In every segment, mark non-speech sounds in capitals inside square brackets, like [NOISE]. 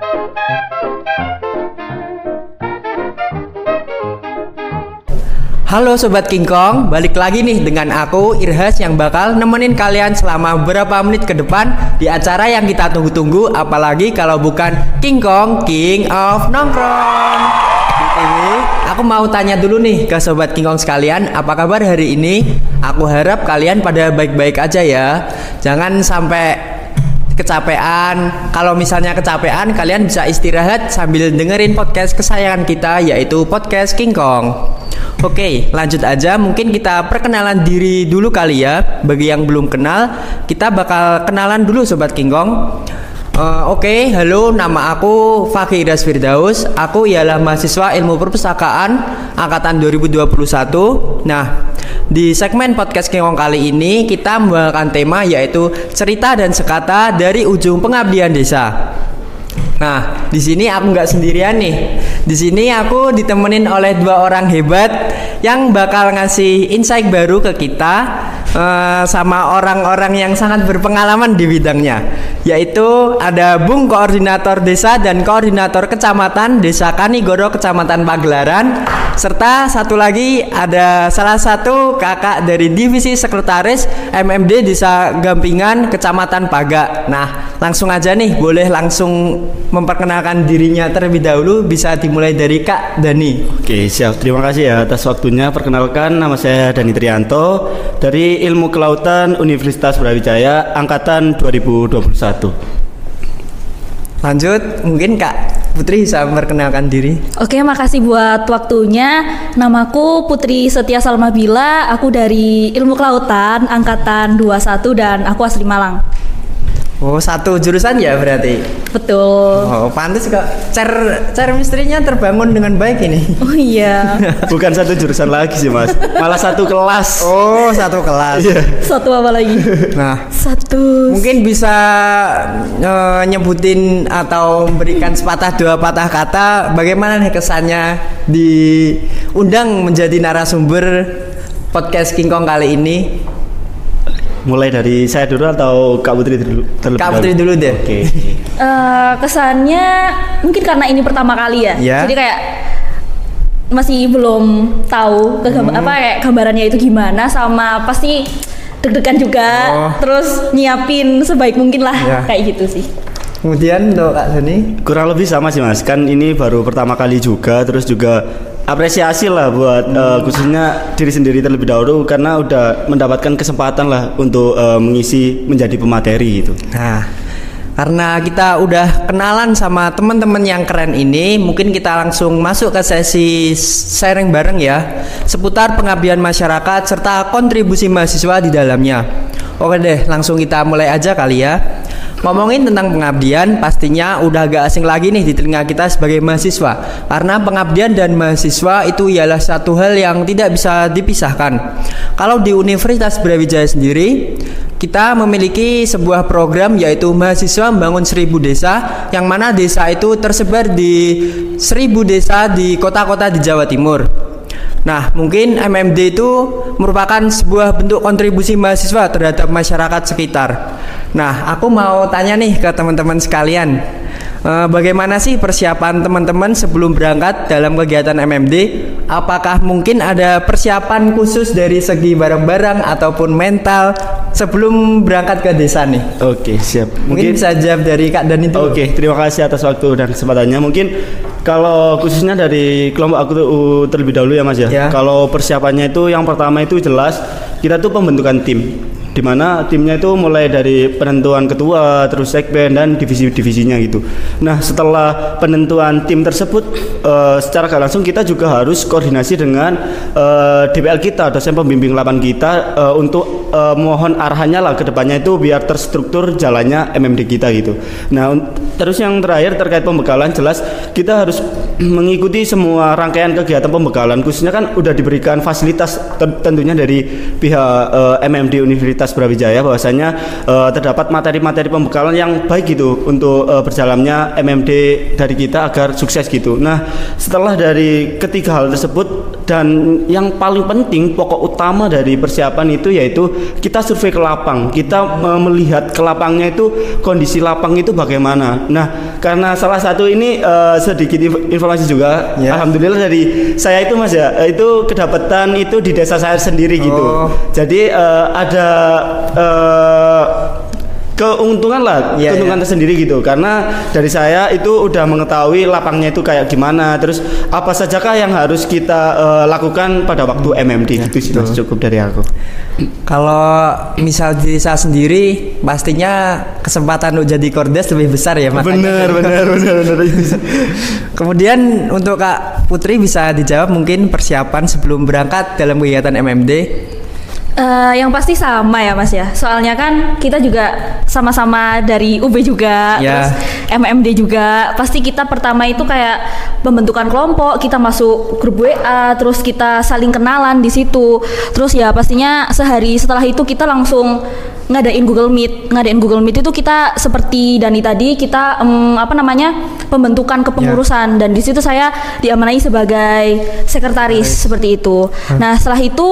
Halo Sobat King Kong, balik lagi nih dengan aku Irhas yang bakal nemenin kalian selama beberapa menit ke depan di acara yang kita tunggu-tunggu apalagi kalau bukan King Kong, King of Nongkrong. Ini aku mau tanya dulu nih ke Sobat King Kong sekalian, apa kabar hari ini? Aku harap kalian pada baik-baik aja ya. Jangan sampai kecapean. Kalau misalnya kecapean, kalian bisa istirahat sambil dengerin podcast kesayangan kita yaitu podcast King Kong. Oke, lanjut aja. Mungkin kita perkenalan diri dulu kali ya. Bagi yang belum kenal, kita bakal kenalan dulu Sobat King Kong. Uh, Oke, okay, halo, nama aku Fakih Idas Firdaus. Aku ialah mahasiswa ilmu perpustakaan angkatan 2021. Nah, di segmen podcast King Kong kali ini kita membawakan tema yaitu cerita dan sekata dari ujung pengabdian desa. Nah, di sini aku nggak sendirian nih. Di sini aku ditemenin oleh dua orang hebat yang bakal ngasih insight baru ke kita uh, sama orang-orang yang sangat berpengalaman di bidangnya. Yaitu ada Bung Koordinator Desa dan Koordinator Kecamatan Desa Kanigoro Kecamatan Pagelaran serta satu lagi ada salah satu kakak dari Divisi Sekretaris MMD Desa Gampingan Kecamatan Paga. Nah, langsung aja nih boleh langsung memperkenalkan dirinya terlebih dahulu bisa dimulai dari Kak Dani. Oke, siap. Terima kasih ya atas waktunya. Perkenalkan nama saya Dani Trianto dari Ilmu Kelautan Universitas Brawijaya angkatan 2021. Lanjut, mungkin Kak Putri bisa memperkenalkan diri. Oke, makasih buat waktunya. Namaku Putri Setia Salmabila, aku dari Ilmu Kelautan angkatan 21 dan aku asli Malang. Oh, satu jurusan ya berarti. Betul. Oh, pantas kok. Cer cer misterinya terbangun dengan baik ini. Oh iya. [LAUGHS] Bukan satu jurusan lagi sih, Mas. Malah satu kelas. Oh, satu kelas. Iya. Satu apa lagi? Nah, Satu. mungkin bisa eh, nyebutin atau memberikan sepatah dua patah kata bagaimana nih kesannya diundang menjadi narasumber podcast King Kong kali ini. Mulai dari saya dulu atau Kak Putri dulu? terlebih Kak Putri dulu deh. Oke. Eh, kesannya mungkin karena ini pertama kali ya. Ya. Jadi kayak masih belum tahu ke Hmm. apa kayak gambarannya itu gimana sama pasti deg-degan juga. Oh. Terus nyiapin sebaik mungkin lah Ya. kayak gitu sih. Kemudian untuk Kak Dani. Kurang lebih sama sih mas, kan ini baru pertama kali juga, terus juga apresiasi lah buat eh, khususnya diri sendiri terlebih dahulu karena udah mendapatkan kesempatan lah untuk eh, mengisi menjadi pemateri gitu. Nah, karena kita udah kenalan sama teman-teman yang keren ini, mungkin kita langsung masuk ke sesi sharing bareng ya seputar pengabdian masyarakat serta kontribusi mahasiswa di dalamnya. Oke deh, langsung kita mulai aja kali ya. Ngomongin tentang pengabdian, pastinya udah gak asing lagi nih di telinga kita sebagai mahasiswa. Karena pengabdian dan mahasiswa itu ialah satu hal yang tidak bisa dipisahkan. Kalau di Universitas Brawijaya sendiri, kita memiliki sebuah program yaitu mahasiswa membangun seribu desa yang mana desa itu tersebar di seribu desa di kota-kota di Jawa Timur. Nah, mungkin MMD itu merupakan sebuah bentuk kontribusi mahasiswa terhadap masyarakat sekitar. Nah, aku mau tanya nih ke teman-teman sekalian. Eh, bagaimana sih persiapan teman-teman sebelum berangkat dalam kegiatan MMD? Apakah mungkin ada persiapan khusus dari segi barang-barang ataupun mental sebelum berangkat ke desa nih? Oke siap. Mungkin, bisa jawab dari Kak Dan itu. Oke, terima kasih atas waktu dan kesempatannya. Mungkin kalau khususnya dari kelompok aku tuh uh, terlebih dahulu ya Mas ya. Ya. Kalau persiapannya itu yang pertama itu jelas kita tuh pembentukan tim. Di mana timnya itu mulai dari penentuan ketua, terus sekben dan divisi-divisinya gitu. Nah, setelah penentuan tim tersebut eh, secara gak langsung kita juga harus koordinasi dengan eh, DPL kita, dosen pembimbing lapan kita eh, untuk eh, mohon arahannya lah ke depannya itu biar terstruktur jalannya MMD kita gitu. Nah, terus yang terakhir terkait pembekalan jelas kita harus [CLEARS THROAT] mengikuti semua rangkaian kegiatan pembekalan khususnya kan udah diberikan fasilitas ten- tentunya dari pihak eh, MMD Universitas Brawijaya bahwasanya eh, terdapat materi-materi pembekalan yang baik gitu untuk eh, berjalannya MMD dari kita agar sukses gitu. Nah, setelah dari ketiga hal tersebut dan yang paling penting pokok utama dari persiapan itu yaitu kita survei ke lapang kita uh, melihat ke lapangnya itu kondisi lapang itu bagaimana nah karena salah satu ini uh, sedikit informasi juga Ya. alhamdulillah dari saya itu mas ya itu kedapatan itu di desa saya sendiri gitu Oh. jadi uh, ada uh, keuntungan lah Iya, keuntungan iya. tersendiri gitu. Karena dari saya itu udah mengetahui lapangnya itu kayak gimana. Terus apa sajakah yang harus kita eh, lakukan pada waktu MMD gitu sih mas cukup dari aku. Kalau misal diri saya sendiri, pastinya kesempatan untuk jadi kordes lebih besar ya makanya. bener bener bener bener [LAUGHS] Kemudian untuk Kak Putri bisa dijawab mungkin persiapan sebelum berangkat dalam kegiatan MMD. Eh, yang pasti sama ya mas ya. Soalnya kan kita juga sama-sama dari UB juga Ya. terus MMD juga. Pasti kita pertama itu kayak pembentukan kelompok kita masuk grup WA terus kita saling kenalan di situ. Terus ya pastinya sehari setelah itu kita langsung ngadain Google Meet. Ngadain Google Meet itu kita seperti Dani tadi kita em, apa namanya pembentukan kepengurusan. Dan di situ saya diamanai sebagai sekretaris seperti itu. Nah setelah itu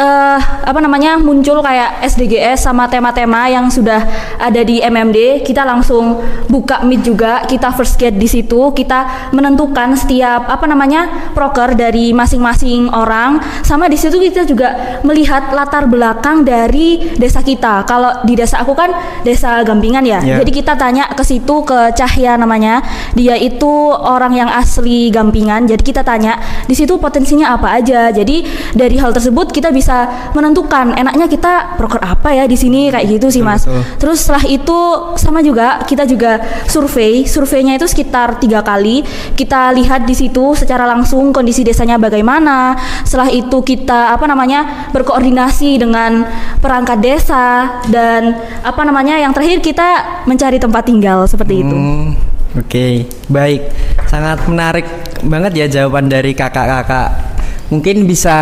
eh apa namanya muncul kayak SDGS sama tema-tema yang sudah ada di MMD kita langsung buka meet juga kita first get di situ. Kita menentukan setiap apa namanya proker dari masing-masing orang. Sama di situ kita juga melihat latar belakang dari desa kita. Kalau di desa aku kan desa Gampingan ya. Ya. jadi kita tanya ke situ ke Cahya namanya. Dia itu orang yang asli Gampingan. Jadi kita tanya di situ potensinya apa aja? Jadi dari hal tersebut kita bisa menentukan enaknya kita proker apa ya di sini kayak gitu sih mas betul. terus setelah itu sama juga kita juga survei surveinya itu sekitar tiga kali kita lihat di situ secara langsung kondisi desanya bagaimana setelah itu kita apa namanya berkoordinasi dengan perangkat desa dan apa namanya yang terakhir kita mencari tempat tinggal seperti itu Hmm, Oke, baik. Sangat menarik banget ya jawaban dari kakak-kakak. Mungkin bisa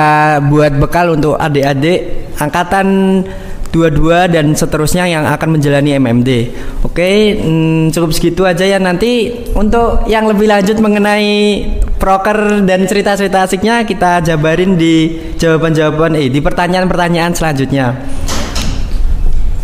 buat bekal untuk adik-adik angkatan 22 dan seterusnya yang akan menjalani MMD. Oke, hmm, cukup segitu aja ya nanti untuk yang lebih lanjut mengenai proker dan cerita-cerita asiknya kita jabarin di jawaban-jawaban eh di pertanyaan-pertanyaan selanjutnya.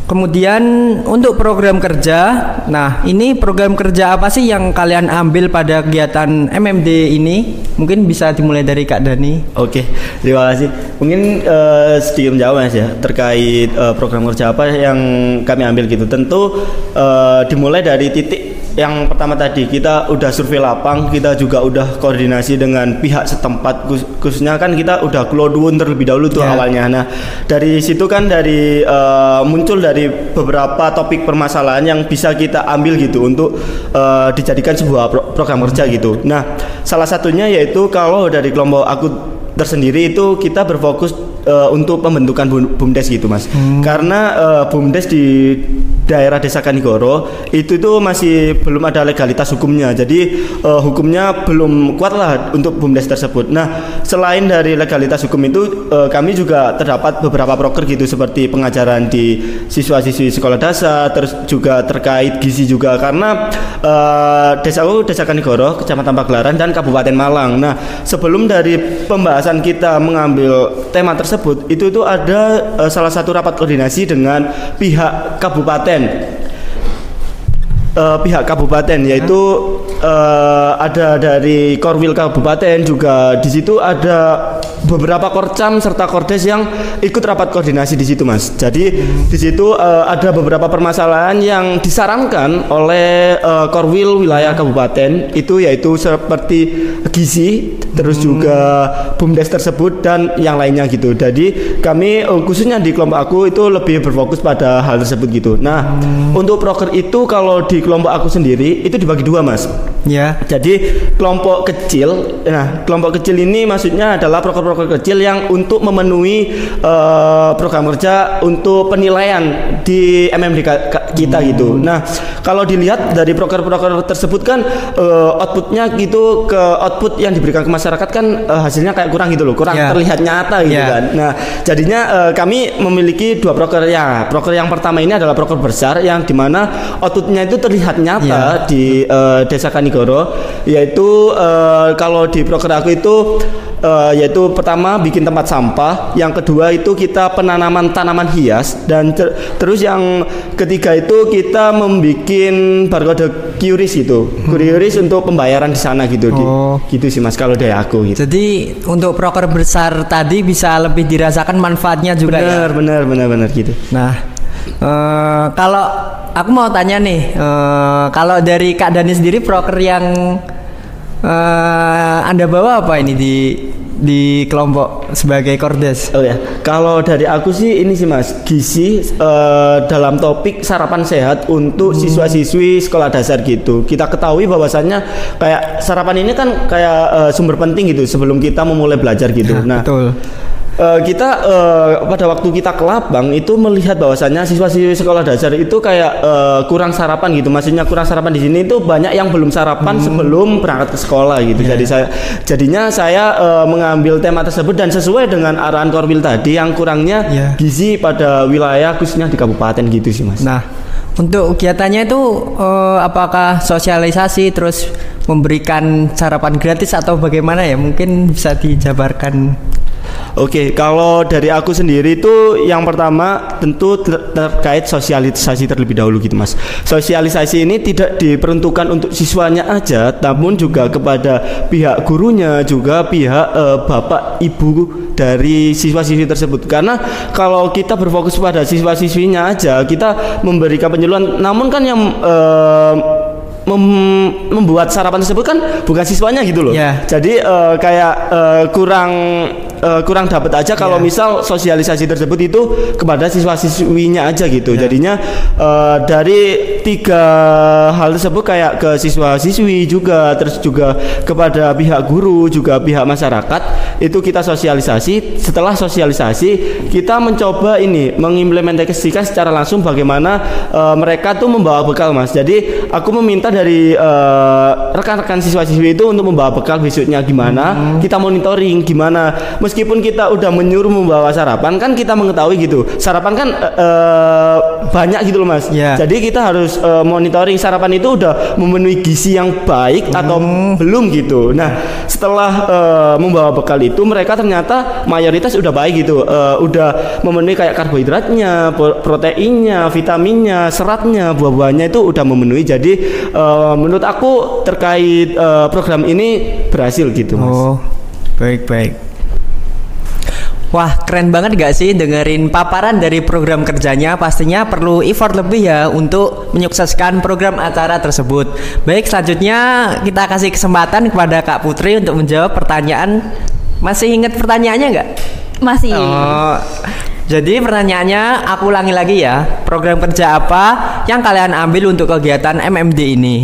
Kemudian untuk program kerja, nah ini program kerja apa sih yang kalian ambil pada kegiatan MMD ini? Mungkin bisa dimulai dari Kak Dani. Oke, terima kasih. Mungkin eh, sedikit menjawab mas ya terkait eh, program kerja apa yang kami ambil gitu. Tentu eh, dimulai dari titik yang pertama tadi kita udah survei lapang, kita juga udah koordinasi dengan pihak setempat, Khus- khususnya kan kita udah keloduun terlebih dahulu tuh Ya. awalnya. Nah dari situ kan dari eh, muncul dari beberapa topik permasalahan yang bisa kita ambil gitu untuk eh, dijadikan sebuah pro- program kerja gitu. Nah salah satunya yaitu kalau dari kelompok aku tersendiri itu kita berfokus eh, untuk pembentukan bum- bumdes gitu mas. Karena eh, bumdes di daerah desa Kanigoro itu tuh masih belum ada legalitas hukumnya. Jadi eh, hukumnya belum kuat lah untuk bumdes tersebut. Nah selain dari legalitas hukum itu eh, kami juga terdapat beberapa proker gitu seperti pengajaran di siswa-siswi sekolah dasar, terus juga terkait gizi juga karena eh, desaku desa Kanigoro, kecamatan Pagelaran dan Kabupaten Malang. Nah sebelum dari pembahasan kita mengambil tema tersebut itu itu ada eh, salah satu rapat koordinasi dengan pihak kabupaten eh, pihak kabupaten yaitu eh, ada dari Korwil Kabupaten juga. Di situ ada beberapa korcam serta kordes yang ikut rapat koordinasi di situ Mas. Jadi di situ eh, ada beberapa permasalahan yang disarankan oleh eh, Korwil wilayah kabupaten itu yaitu seperti gizi terus juga bumdes tersebut dan yang lainnya gitu. Jadi kami eh, khususnya di kelompok aku itu lebih berfokus pada hal tersebut gitu. Nah, untuk proker itu kalau di kelompok aku sendiri itu dibagi dua, Mas. Ya. Jadi kelompok kecil, nah kelompok kecil ini maksudnya adalah proker-proker kecil yang untuk memenuhi eh, program kerja untuk penilaian di MMD ka- ka- kita gitu. Nah kalau dilihat dari proker-proker tersebut kan eh, outputnya gitu ke output yang diberikan ke masyarakat kan eh, hasilnya kayak kurang gitu loh, kurang Ya. terlihat nyata gitu Ya. kan. Nah jadinya eh, kami memiliki dua proker ya. Proker yang pertama ini adalah proker besar yang di mana outputnya itu terlihat nyata Iya. di eh, Desa Kanigoro yaitu eh, kalau di proker aku itu eh, yaitu pertama bikin tempat sampah, yang kedua itu kita penanaman tanaman hias dan ter- terus yang ketiga itu kita membuat barcode QRIS gitu. QRIS untuk pembayaran di sana gitu di- Oh. gitu sih Mas kalau dari aku gitu. Jadi untuk proker besar tadi bisa lebih dirasakan manfaatnya juga ya. Benar, benar, benar, benar gitu. Nah, eh, kalau aku mau tanya nih, eh, kalau dari Kak Dani sendiri proker yang eh, anda bawa apa ini di di kelompok sebagai kordes? Oh ya, kalau dari aku sih ini sih mas, gizi eh, dalam topik sarapan sehat untuk siswa-siswi sekolah dasar gitu. Kita ketahui bahwasannya kayak sarapan ini kan kayak eh, sumber penting gitu sebelum kita memulai belajar gitu. Nah, Nah, betul. Eh, kita eh, pada waktu kita ke labang itu melihat bahwasannya siswa-siswi sekolah dasar itu kayak eh, kurang sarapan gitu. Maksudnya kurang sarapan di sini itu banyak yang belum sarapan sebelum berangkat ke sekolah gitu. Jadi saya jadinya saya eh, mengambil tema tersebut dan sesuai dengan arahan Korwil tadi yang kurangnya Iya. gizi pada wilayah khususnya di kabupaten gitu sih Mas. Nah, untuk kegiatannya itu eh, apakah sosialisasi terus memberikan sarapan gratis atau bagaimana ya? Mungkin bisa dijabarkan. Oke, kalau dari aku sendiri itu yang pertama tentu ter- terkait sosialisasi terlebih dahulu gitu Mas. Sosialisasi ini tidak diperuntukkan untuk siswanya aja, namun juga kepada pihak gurunya juga pihak eh, bapak ibu dari siswa-siswi tersebut. Karena kalau kita berfokus pada siswa-siswinya aja, kita memberikan penyuluhan, namun kan yang eh, mem- membuat sarapan tersebut kan bukan siswanya gitu loh. Ya. Jadi eh, kayak eh, kurang eh, kurang dapat aja kalau Ya. misal sosialisasi tersebut itu kepada siswa-siswinya aja gitu. Ya. Jadinya eh, dari tiga hal tersebut kayak ke siswa-siswi juga terus juga kepada pihak guru juga pihak masyarakat itu kita sosialisasi. Setelah sosialisasi kita mencoba ini mengimplementasikan secara langsung bagaimana eh, mereka tuh membawa bekal Mas. Jadi aku meminta dari rekan-rekan siswa-siswi itu untuk membawa bekal besoknya gimana, kita monitoring gimana. Meskipun kita udah menyuruh membawa sarapan kan kita mengetahui gitu. Sarapan kan eh, banyak gitu loh Mas. Ya. Jadi kita harus eh, monitoring sarapan itu udah memenuhi gizi yang baik atau belum gitu. Nah, setelah eh, membawa bekal itu mereka ternyata mayoritas udah baik gitu. Eh, udah memenuhi kayak karbohidratnya, pro- proteinnya, vitaminnya, seratnya, buah-buahnya itu udah memenuhi. Jadi eh, menurut aku terkait eh, program ini berhasil gitu, Mas. Oh, baik baik. Wah, keren banget gak sih dengerin paparan dari program kerjanya? Pastinya perlu effort lebih ya untuk menyukseskan program acara tersebut. Baik, selanjutnya kita kasih kesempatan kepada Kak Putri untuk menjawab pertanyaan. Masih ingat pertanyaannya nggak? Masih. Oh, jadi pertanyaannya aku ulangi lagi ya. Program kerja apa yang kalian ambil untuk kegiatan MMD ini?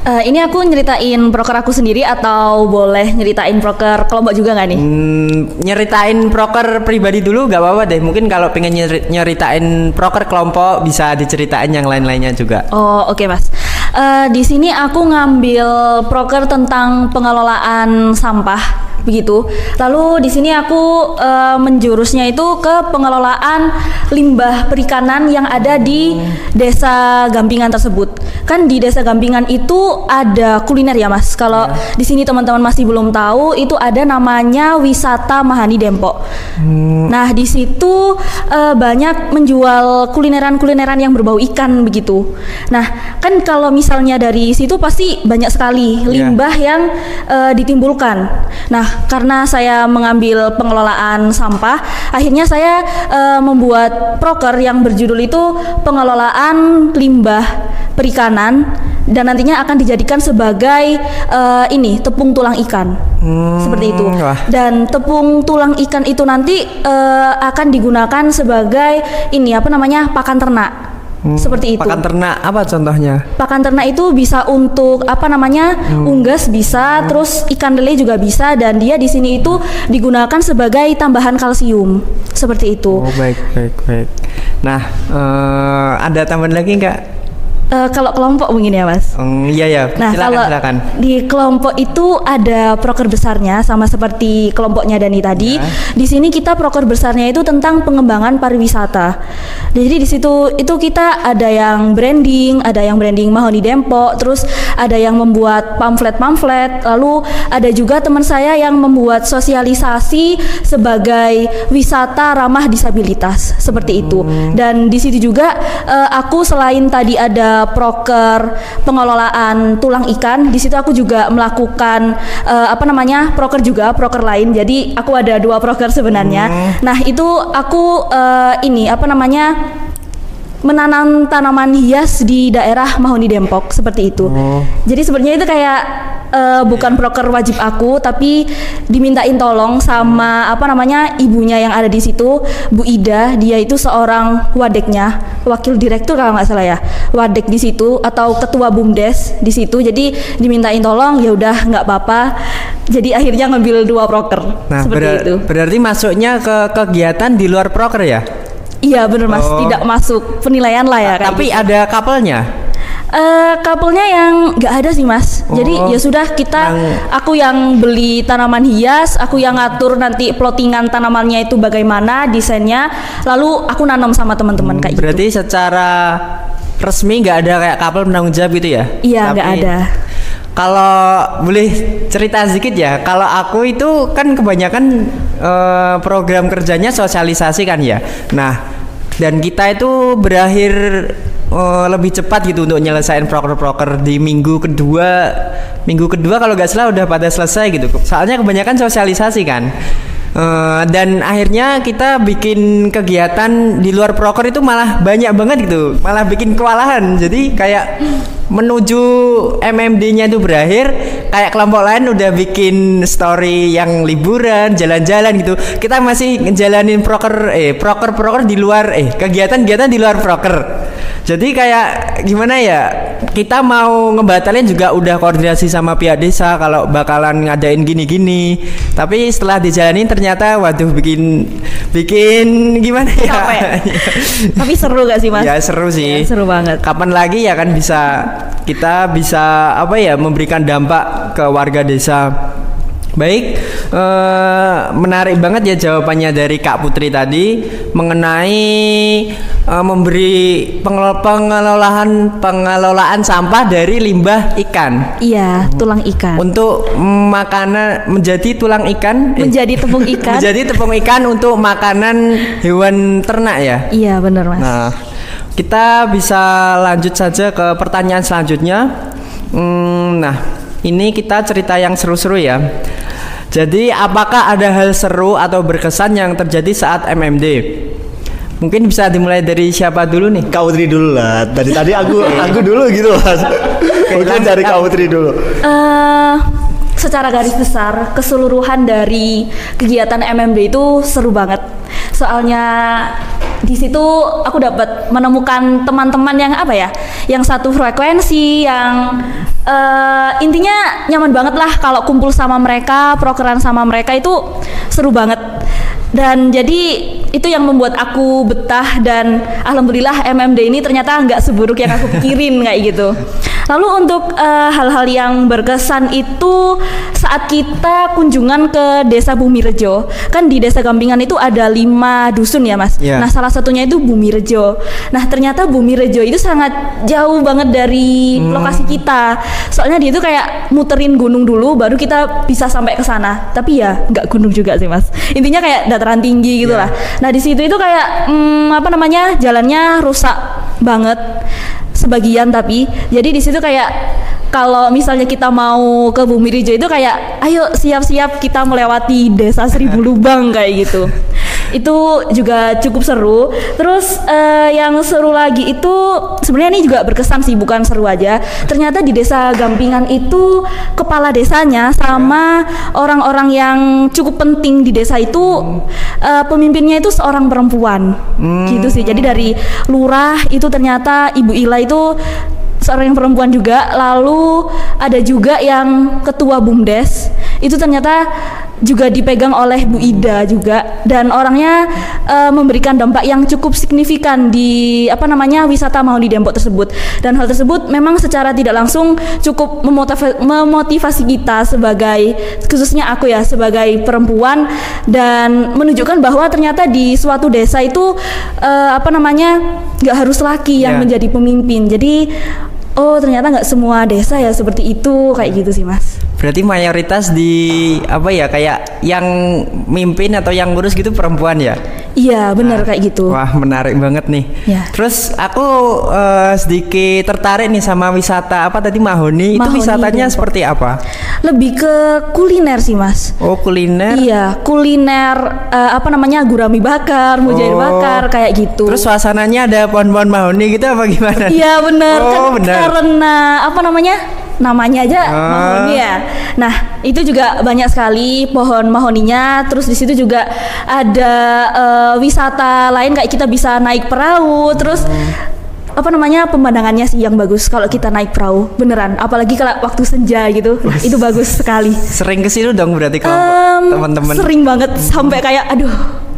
Eh, ini aku nyeritain proker aku sendiri atau boleh nyeritain proker kelompok juga nggak nih? Hmm, nyeritain proker pribadi dulu gak apa-apa deh. Mungkin kalau pengen nyeri- nyeritain proker kelompok bisa diceritain yang lain-lainnya juga. Oh oke mas. Eh, di sini aku ngambil proker tentang pengelolaan sampah begitu. Lalu di sini aku eh, menjurusnya itu ke pengelolaan limbah perikanan yang ada di desa Gampingan tersebut. Kan di desa Gampingan itu ada kuliner ya mas. Kalau di sini teman-teman masih belum tahu itu ada namanya wisata Mahani Dempok. Nah di situ eh, banyak menjual kulineran-kulineran yang berbau ikan begitu. Nah kan kalau misalnya dari situ pasti banyak sekali limbah yang eh, ditimbulkan. Nah karena saya mengambil pengelolaan sampah, akhirnya saya eh, membuat proker yang berjudul itu pengelolaan limbah perikanan dan nantinya akan dijadikan sebagai eh, ini tepung tulang ikan. Seperti itu. wah. Dan tepung tulang ikan itu nanti eh, akan digunakan sebagai ini apa namanya pakan ternak. Seperti itu. Pakan ternak apa contohnya? Pakan ternak itu bisa untuk apa namanya unggas bisa, terus ikan lele juga bisa dan dia di sini itu digunakan sebagai tambahan kalsium seperti itu. Oh baik baik baik. Nah, eh, ada tambahan lagi nggak? Eh, kalau kelompok mungkin ya mas. Hmm, iya ya. Nah silakan kalau silakan. di kelompok itu ada proker besarnya sama seperti kelompoknya Dani tadi. Ya. Di sini kita proker besarnya itu tentang pengembangan pariwisata. Jadi di situ itu kita ada yang branding, ada yang branding Mahoni Dempok, terus ada yang membuat pamflet-pamflet, lalu ada juga teman saya yang membuat sosialisasi sebagai wisata ramah disabilitas seperti itu. Dan di situ juga eh, aku selain tadi ada proker pengelolaan tulang ikan, di situ aku juga melakukan eh, apa namanya proker juga proker lain. Jadi aku ada dua proker sebenarnya. Nah itu aku eh, ini apa namanya menanam tanaman hias di daerah Mahoni Dempok seperti itu. Oh. Jadi sebenarnya itu kayak eh, bukan proker wajib aku, tapi dimintain tolong sama apa namanya ibunya yang ada di situ, Bu Ida. Dia itu seorang wadeknya, wakil direktur kalau nggak salah ya, wadek di situ atau ketua bumdes di situ. Jadi dimintain tolong, ya udah nggak apa-apa. Jadi akhirnya ngambil dua proker Nah, seperti berar- itu. berarti masuknya ke kegiatan di luar proker ya? Iya bener mas, Oh. tidak masuk penilaian lah ya. kayak Tapi gitu. ada couple-nya. Eh, couple-nya yang nggak ada sih mas. Jadi Oh, ya sudah kita, yang- aku yang beli tanaman hias, aku yang ngatur nanti plottingan tanamannya itu bagaimana desainnya, lalu aku nanam sama teman-teman kayak gitu. Berarti secara resmi nggak ada kayak couple penanggung jawab gitu ya? Iya nggak ada. Kalau boleh cerita sedikit ya, kalau aku itu kan kebanyakan eh, program kerjanya sosialisasi kan ya. Nah, dan kita itu berakhir eh, lebih cepat gitu untuk nyelesain proker-proker di minggu kedua. Minggu kedua kalau nggak salah udah pada selesai gitu. Soalnya kebanyakan sosialisasi kan. Eh, dan akhirnya kita bikin kegiatan di luar proker itu malah banyak banget gitu. Malah bikin kewalahan. Jadi kayak menuju MMD-nya itu berakhir kayak kelompok lain udah bikin story yang liburan jalan-jalan gitu. Kita masih ngejalanin proker eh proker proker di luar eh kegiatan-kegiatan di luar proker jadi kayak gimana ya kita mau ngebatalin juga udah koordinasi sama pihak desa kalau bakalan ngadain gini-gini tapi setelah dijalanin ternyata waduh bikin bikin gimana ya Capek. [LAUGHS] Tapi seru gak sih mas? ya seru sih Ya, seru banget. kapan lagi ya kan bisa kita bisa apa ya memberikan dampak ke warga desa Baik, eh, menarik banget ya jawabannya dari Kak Putri tadi mengenai eh, memberi pengelo- pengelolaan pengelolaan sampah dari limbah ikan Iya, tulang ikan. untuk makanan menjadi tulang ikan eh, Menjadi tepung [LAUGHS] ikan. menjadi tepung ikan untuk makanan hewan ternak ya. Iya bener mas. Nah, kita bisa lanjut saja ke pertanyaan selanjutnya. Hmm, nah, ini kita cerita yang seru-seru ya. Jadi, apakah ada hal seru atau berkesan yang terjadi saat MMD? Mungkin bisa dimulai dari siapa dulu nih? Kak Putri dulu lah. Tadi tadi aku aku dulu gitu mas. Mungkin dari Kak Putri dulu. eh secara garis besar keseluruhan dari kegiatan MMD itu seru banget. Soalnya di situ aku dapat menemukan teman-teman yang apa ya, yang satu frekuensi, yang eh, intinya nyaman banget lah kalau kumpul sama mereka, prokeran sama mereka itu seru banget. Dan jadi itu yang membuat aku betah dan alhamdulillah MMD ini ternyata nggak seburuk yang aku pikirin [LAUGHS] kayak gitu. Lalu untuk eh, hal-hal yang berkesan itu saat kita kunjungan ke Desa Bumi Rejo, kan di Desa Gampingan itu ada lima dusun ya mas. Iya. Nah salah satunya itu Bumi Rejo. Nah ternyata Bumi Rejo itu sangat jauh banget dari lokasi kita. Soalnya dia itu kayak muterin gunung dulu, baru kita bisa sampai ke sana. Tapi ya nggak gunung juga sih mas. Intinya kayak dataran tinggi gitu lah. Nah di situ itu kayak hmm, apa namanya jalannya rusak banget sebagian tapi jadi di situ kayak kalau misalnya kita mau ke Bumi Rejo itu kayak ayo siap-siap kita melewati desa Seribu [LAUGHS] Lubang kayak gitu itu juga cukup seru. Terus eh, yang seru lagi itu sebenarnya ini juga berkesan sih bukan seru aja. Ternyata di desa Gampingan itu kepala desanya sama orang-orang yang cukup penting di desa itu eh, pemimpinnya itu seorang perempuan. Gitu sih. Jadi dari lurah itu ternyata Ibu Ila itu seorang yang perempuan juga. Lalu ada juga yang ketua bumdes itu ternyata juga dipegang oleh Bu Ida juga. Dan orangnya eh, memberikan dampak yang cukup signifikan di apa namanya wisata mau di Dempok tersebut. Dan hal tersebut memang secara tidak langsung cukup memotiva- memotivasi kita sebagai khususnya aku ya sebagai perempuan. Dan menunjukkan bahwa ternyata di suatu desa itu eh, apa namanya nggak harus laki yang Ya. menjadi pemimpin. Jadi oh ternyata nggak semua desa ya seperti itu. Kayak gitu sih mas Berarti mayoritas di apa ya kayak yang mimpin atau yang ngurus gitu perempuan ya? iya benar kayak gitu Wah menarik banget nih. Ya. Terus aku eh, sedikit tertarik nih sama wisata apa tadi Mahoni. itu Mahoni, wisatanya Dempok. seperti apa? lebih ke kuliner sih mas Oh kuliner. Iya, kuliner eh, apa namanya gurami bakar, mujair Oh. bakar kayak gitu. Terus suasananya ada pohon-pohon mahoni gitu apa gimana? Iya benar Oh, kan benar. karena apa namanya namanya aja Ah. mahoni ya. Nah itu juga banyak sekali pohon mahoninya. Terus di situ juga ada eh, wisata lain kayak kita bisa naik perahu. Terus apa namanya pemandangannya sih yang bagus kalau kita naik perahu beneran. Apalagi kalau waktu senja gitu itu bagus sekali. Sering ke situ dong berarti kalau Em, teman-teman. sering banget sampai kayak aduh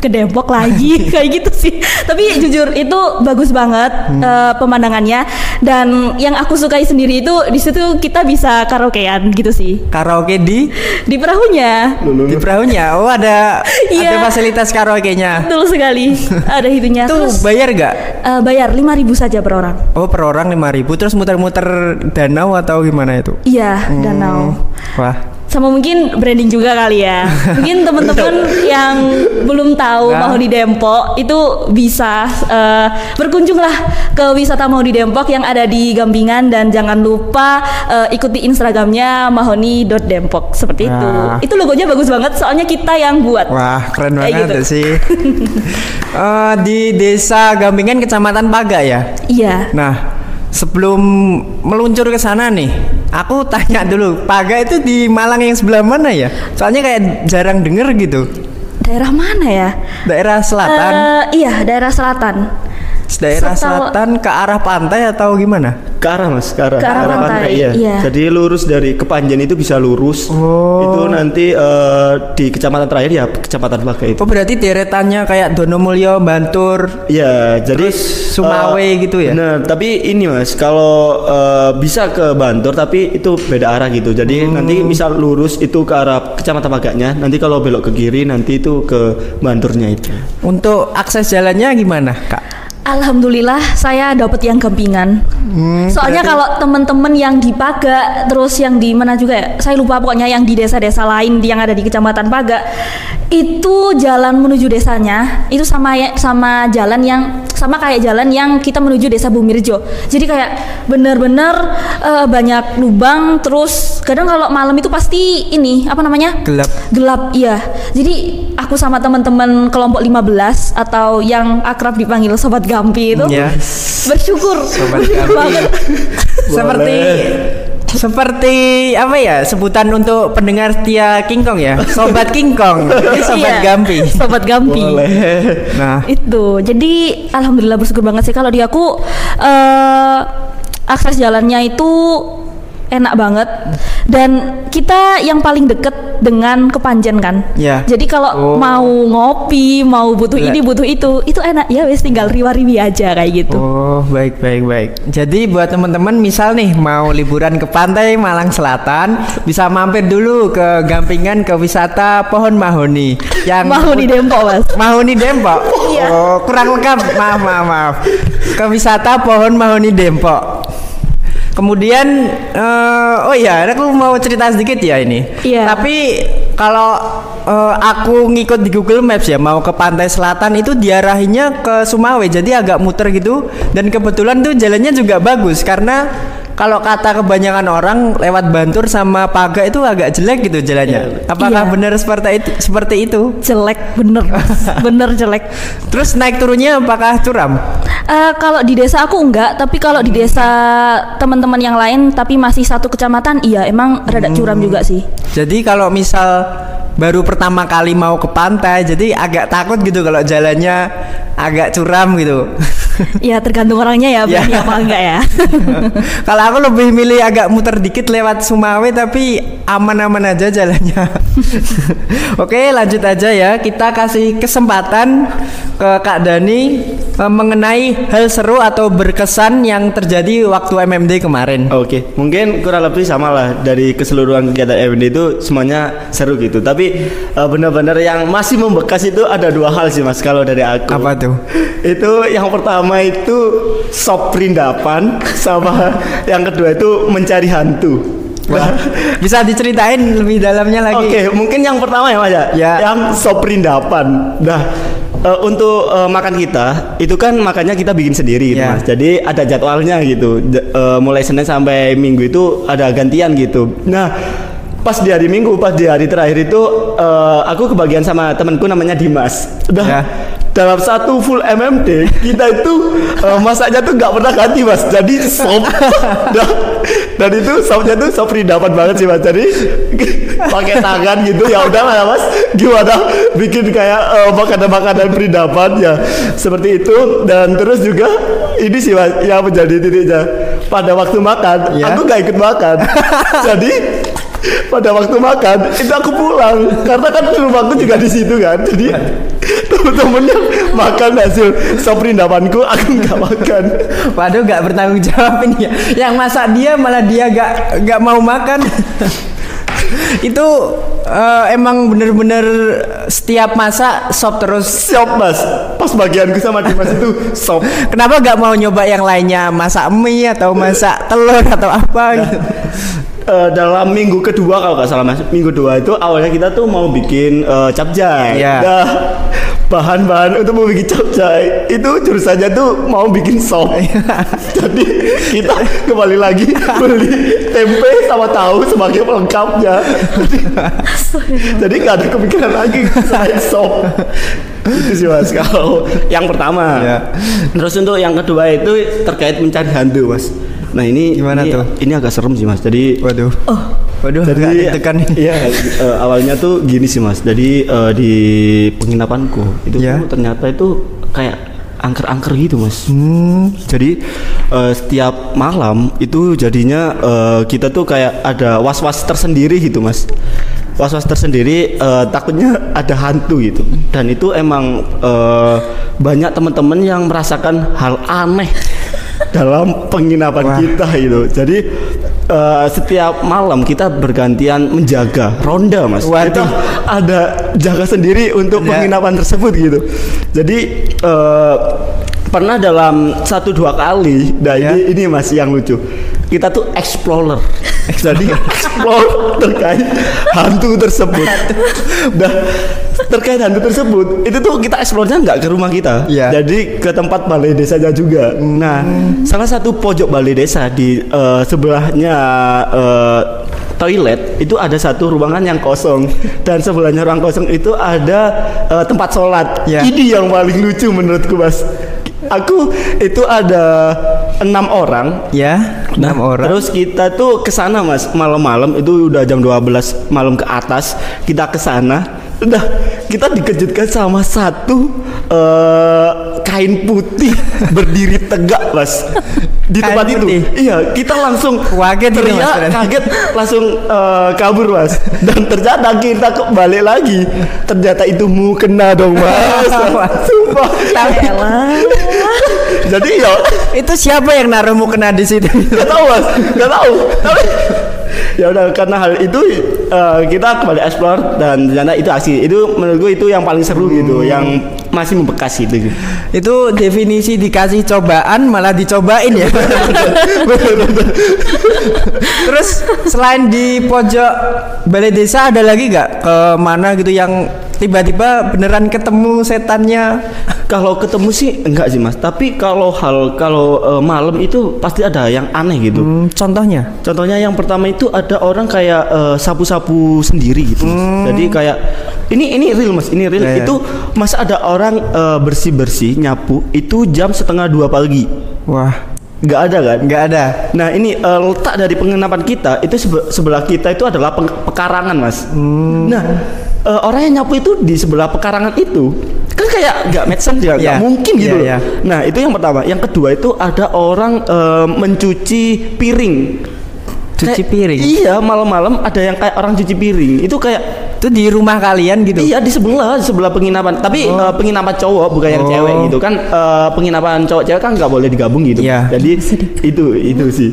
ke Depok lagi. [LAUGHS] Kayak gitu sih. Tapi jujur itu bagus banget eh, pemandangannya. Dan yang aku sukai sendiri itu di situ kita bisa karaokean gitu sih. Karaoke di? Di perahunya. Di perahunya. Oh ada [LAUGHS] Iya. ada fasilitas karaoke-nya. betul sekali. Ada itunya. Itu terus bayar gak? eh, bayar 5000 saja per orang. Oh per orang 5000 terus muter-muter danau atau gimana itu? iya danau. Wah sama mungkin branding juga kali ya. [LAUGHS] Mungkin teman-teman yang belum tahu Nah. mau di Dempok itu bisa eh, berkunjunglah ke wisata mau di Dempok yang ada di Gampingan dan jangan lupa eh, ikuti Instagramnya mahoni.dempok seperti Nah. itu. Itu logonya bagus banget soalnya kita yang buat. Wah keren Kayak banget gitu. sih. [LAUGHS] Eh, di desa Gampingan kecamatan Paga ya. Iya. Nah sebelum meluncur ke sana nih, aku tanya dulu Paga itu di Malang yang sebelah mana ya? Soalnya kayak jarang denger gitu. Daerah mana ya? Daerah selatan, Eh, iya, daerah selatan. Daerah setahu- selatan ke arah pantai atau gimana? Ke arah mas, ke arah, Ke arah pantai, iya. iya. Jadi lurus dari Kepanjen itu bisa lurus. Oh. Itu nanti eh, di kecamatan terakhir ya kecamatan Paga itu. Oh berarti deretannya kayak Donomulyo, Bantur, Iya, jadi Sumawe eh, gitu ya? Bener, tapi ini mas, kalau eh, bisa ke Bantur tapi itu beda arah gitu. Jadi Hmm. nanti misal lurus itu ke arah kecamatan Pagaknya, nanti kalau belok ke kiri nanti itu ke Banturnya itu. untuk akses jalannya gimana kak? Alhamdulillah saya dapat yang gampingan. Soalnya kalau teman-teman yang di Paga terus yang di mana juga ya, saya lupa pokoknya yang di desa-desa lain yang ada di Kecamatan Paga itu jalan menuju desanya itu sama ya- sama jalan yang sama kayak jalan yang kita menuju desa Bumirjo. Jadi kayak bener-bener eh, banyak lubang terus kadang kalau malam itu pasti ini apa namanya? Gelap. gelap iya jadi aku sama teman-teman kelompok 15 atau yang akrab dipanggil sobat Gampi itu Ya. bersyukur. Sobat Gampi. banget. Seperti seperti apa ya sebutan untuk pendengar setia King Kong ya? Sobat King Kong. Ini sobat Iya, Gampi. Sobat Gampi. Nah. Itu. Jadi alhamdulillah bersyukur banget sih. Kalau di aku eh akses jalannya itu enak banget dan kita yang paling deket dengan Kepanjen kan Ya. jadi kalau Oh. mau ngopi mau butuh ini butuh itu itu enak ya wes tinggal riwa-riwi aja kayak gitu Oh baik baik baik. Jadi buat teman-teman misal nih mau liburan ke pantai Malang Selatan bisa mampir dulu ke Gampingan ke wisata Pohon Mahoni yang mau di Dempok mas Mahoni Dempok. Iya. Oh kurang lengkap maaf maaf maaf. Ke wisata Pohon Mahoni Dempok. Kemudian eh, oh ya aku mau cerita sedikit ya ini. Iya. Tapi kalau eh, aku ngikut di Google Maps ya mau ke pantai selatan itu diarahinya ke Sumawe jadi agak muter gitu dan kebetulan tuh jalannya juga bagus karena kalau kata kebanyakan orang lewat Bantur sama Paga itu agak jelek gitu jalannya. Apakah Iya. benar seperti itu? Seperti itu? jelek bener [LAUGHS] bener jelek Terus naik turunnya apakah curam? Eh, kalau di desa aku enggak tapi kalau di desa teman-teman yang lain tapi masih satu kecamatan iya emang rada curam juga sih Jadi kalau misal baru pertama kali mau ke pantai, jadi agak takut gitu kalau jalannya agak curam gitu. [LAUGHS] Ya tergantung orangnya ya berani Ya. apa enggak ya. [LAUGHS] Kalau aku lebih milih agak muter dikit lewat Sumawe tapi aman-aman aja jalannya. [LAUGHS] Oke, lanjut aja ya. Kita kasih kesempatan ke Kak Dani eh, mengenai hal seru atau berkesan yang terjadi waktu MMD kemarin. Oke, mungkin kurang lebih sama lah dari keseluruhan kegiatan MD itu semuanya seru gitu. Tapi eh, benar-benar yang masih membekas itu ada dua hal sih mas kalau dari aku. Apa tuh? Itu yang pertama itu sop perindapan sama yang kedua itu mencari hantu. Wah, bisa diceritain lebih dalamnya lagi. Oke, mungkin yang pertama ya Mas ya. Ya. Yang sop perindapan. Nah, eh, untuk eh, makan kita itu kan makannya kita bikin sendiri gitu Ya. Mas. Jadi ada jadwalnya gitu. J- eh, mulai Senin sampai Minggu itu ada gantian gitu. Nah, pas di hari Minggu, pas di hari terakhir itu eh, aku kebagian sama temanku namanya Dimas. Udah Ya. dalam satu full MMD kita itu eh, masaknya tuh nggak pernah ganti mas. Jadi sop [LAUGHS] dan, dan itu sopnya tuh sop perindapan banget sih mas. Jadi pakai tangan gitu ya udah lah mas. Gimana bikin kayak eh, makanan-makanan perindapan ya. Seperti itu. Dan terus juga ini sih mas yang menjadi titiknya. Pada waktu makan Ya. aku nggak ikut makan. [LAUGHS] Jadi pada waktu makan itu aku pulang karena kan rumahku juga di situ kan jadi temen-temennya makan hasil sop perindapanku aku nggak makan Waduh, nggak bertanggung jawab ini ya. Yang masak dia malah dia nggak nggak mau makan. Itu eh, emang bener-bener setiap masak sop terus. siap mas pas bagianku sama Dimas itu sop Kenapa nggak mau nyoba yang lainnya masak mie atau masak telur atau apa gitu? Eh, dalam minggu kedua kalau nggak salah mas. Minggu kedua itu awalnya kita tuh mau bikin eh, capcay Iya. nah bahan-bahan untuk mau bikin capcay itu jurusannya tuh mau bikin sop. [LAUGHS] Jadi kita kembali lagi beli tempe sama tahu sebagai pelengkapnya. Jadi, jadi nggak ada kepikiran lagi selain sop. Itu sih mas kalau yang pertama. Iya. terus untuk yang kedua itu terkait mencari hantu mas nah ini Gimana ini- tuh? ini agak serem sih mas. Jadi Waduh. Waduh, agak jadi nih. iya eh, awalnya tuh gini sih mas. Jadi eh, di penginapanku itu tuh ternyata itu kayak angker-angker gitu mas. Hmm, jadi eh, setiap malam itu jadinya eh, kita tuh kayak ada was-was tersendiri gitu mas. Was-was tersendiri eh, takutnya ada hantu gitu. Dan itu emang eh, banyak teman-teman yang merasakan hal aneh dalam penginapan Wah. kita itu jadi eh, setiap malam kita bergantian menjaga ronda mas Waduh. kita ada jaga sendiri untuk Ada. penginapan tersebut gitu jadi eh, pernah dalam satu dua kali nah Ya. ini ini masih yang lucu kita tuh explorer jadi [LAUGHS] explore terkait hantu tersebut nah terkait hantu tersebut itu tuh kita explore-nya nggak ke rumah kita. Ya. jadi ke tempat balai desanya juga. Nah salah satu pojok balai desa di eh, sebelahnya eh, toilet itu ada satu ruangan yang kosong. [LAUGHS] Dan sebelahnya ruang kosong itu ada eh, tempat sholat. Ya. ini yang paling lucu menurutku mas. Aku itu ada enam orang. Ya, enam orang. Terus kita tuh ke sana Mas, malam-malam. Itu udah jam 12 malam ke atas, kita ke Udah kita dikejutkan sama satu eh, kain putih berdiri tegak Mas. Di Kain tempat itu. putih? Iya, kita langsung Kaget itu, Mas, teriak, berarti. kaget langsung eh, kabur Mas. Dan ternyata kita kembali lagi. Ternyata itu mu kena dong Mas. [LAUGHS] Sumpah. Jadi ya Itu siapa yang naruh mukena di situ? Gak tahu mas, gak tahu. Tapi ya udah karena hal itu eh, kita kembali explore dan ternyata itu aksi itu menurut gue itu yang paling seru gitu, yang masih membekas itu. Itu definisi dikasih cobaan malah dicobain ya. [LAUGHS] Terus selain di pojok balai desa ada lagi nggak ke mana gitu yang tiba-tiba beneran ketemu setannya? Kalau ketemu sih enggak sih mas, tapi kalau hal kalau eh, malam itu pasti ada yang aneh gitu. Hmm, contohnya? Contohnya yang pertama itu ada orang kayak eh, sapu-sapu sendiri gitu. Mas. Jadi kayak ini ini real mas, ini real. Ya, ya. Itu masa ada orang bersih bersih nyapu itu jam setengah dua pagi. Wah, Nggak ada kan? nggak ada. Nah ini eh, letak dari penginapan kita itu sebe- sebelah kita itu adalah pekarangan mas. Nah eh, orang yang nyapu itu di sebelah pekarangan itu kan kayak nggak make sense ya nggak Iya. mungkin gitu Iya, loh. iya. nah itu yang pertama yang kedua itu ada orang eh, mencuci piring Cuci Kayak- piring? iya malam-malam ada yang kayak orang cuci piring itu kayak Itu di rumah kalian gitu. Iya di sebelah di sebelah penginapan. Tapi eh, penginapan cowok bukan yang Oh. cewek gitu kan. eh, penginapan cowok cewek kan nggak boleh digabung gitu. Iya. Jadi itu itu sih.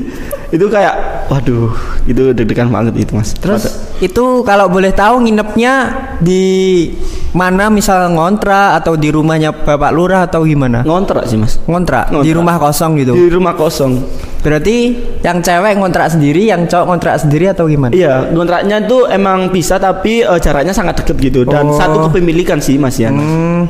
Itu kayak waduh itu deg-degan banget itu mas. Terus Masa- itu kalau boleh tahu nginepnya di mana misal ngontrak atau di rumahnya Bapak Lurah atau gimana? ngontrak sih mas. Ngontrak, di rumah kosong gitu. Di rumah kosong. Berarti yang cewek ngontrak sendiri, yang cowok ngontrak sendiri atau gimana? Iya, kontraknya itu emang bisa tapi eh, jaraknya sangat deket gitu dan Oh. satu kepemilikan sih mas ya. Mas. Hmm.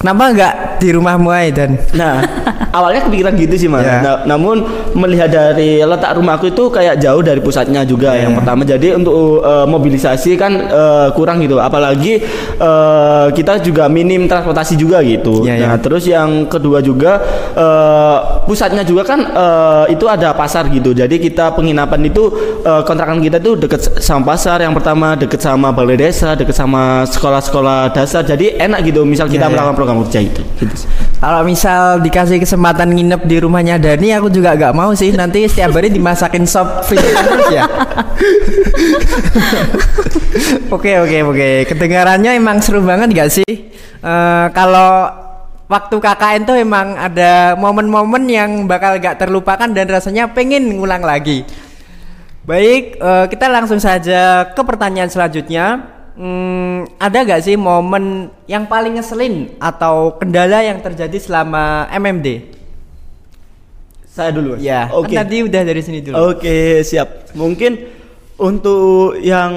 Kenapa nggak di rumahmu aja dan? Nah, awalnya kepikiran gitu sih mas. Ya. Nah, namun melihat dari letak rumahku itu kayak jauh dari pusatnya juga Ya. yang pertama. Jadi untuk eh, mobilisasi kan eh, kurang gitu. Apalagi eh, kita juga minim transportasi juga gitu. Ya, ya. nah, terus yang kedua juga eh, pusatnya juga kan eh, itu ada pasar gitu. Jadi kita penginapan itu eh, kontrakan kita tuh deket sama pasar. Yang pertama deket sama balai desa, deket sama sekolah-sekolah dasar. Jadi enak gitu. Misal kita Ya, ya. melakukan program kerja itu. Gitu. Kalau misal dikasih kesempatan nginep di rumahnya Dani, aku juga nggak mau sih. Nanti setiap hari dimasakin sop terus [LAUGHS] ya. Oke oke oke. Kedengarannya emang seru banget gak sih? Eh, kalau waktu KKN tuh emang ada momen-momen yang bakal gak terlupakan dan rasanya pengen ngulang lagi. Baik, eh, kita langsung saja ke pertanyaan selanjutnya. Hmm, ada gak sih momen yang paling ngeselin atau kendala yang terjadi selama MMD? Saya dulu. Mas. Ya, Oke. kan tadi udah dari sini dulu. Oke, siap. Mungkin untuk yang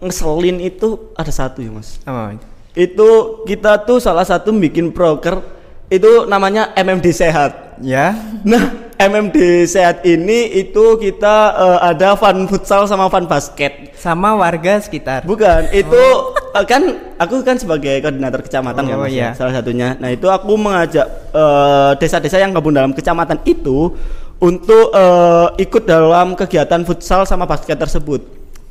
ngeselin itu ada satu ya, Mas. Apa itu? Itu kita tuh salah satu bikin proker itu namanya MMD sehat. Ya, Nah, MMD sehat ini itu kita eh, ada fun futsal sama fun basket. sama warga sekitar. Bukan, itu eh, kan aku kan sebagai koordinator kecamatan kan Oh, Mas, iya. ya, salah satunya. Nah, itu aku mengajak eh, desa-desa yang gabung dalam kecamatan itu untuk eh, ikut dalam kegiatan futsal sama basket tersebut.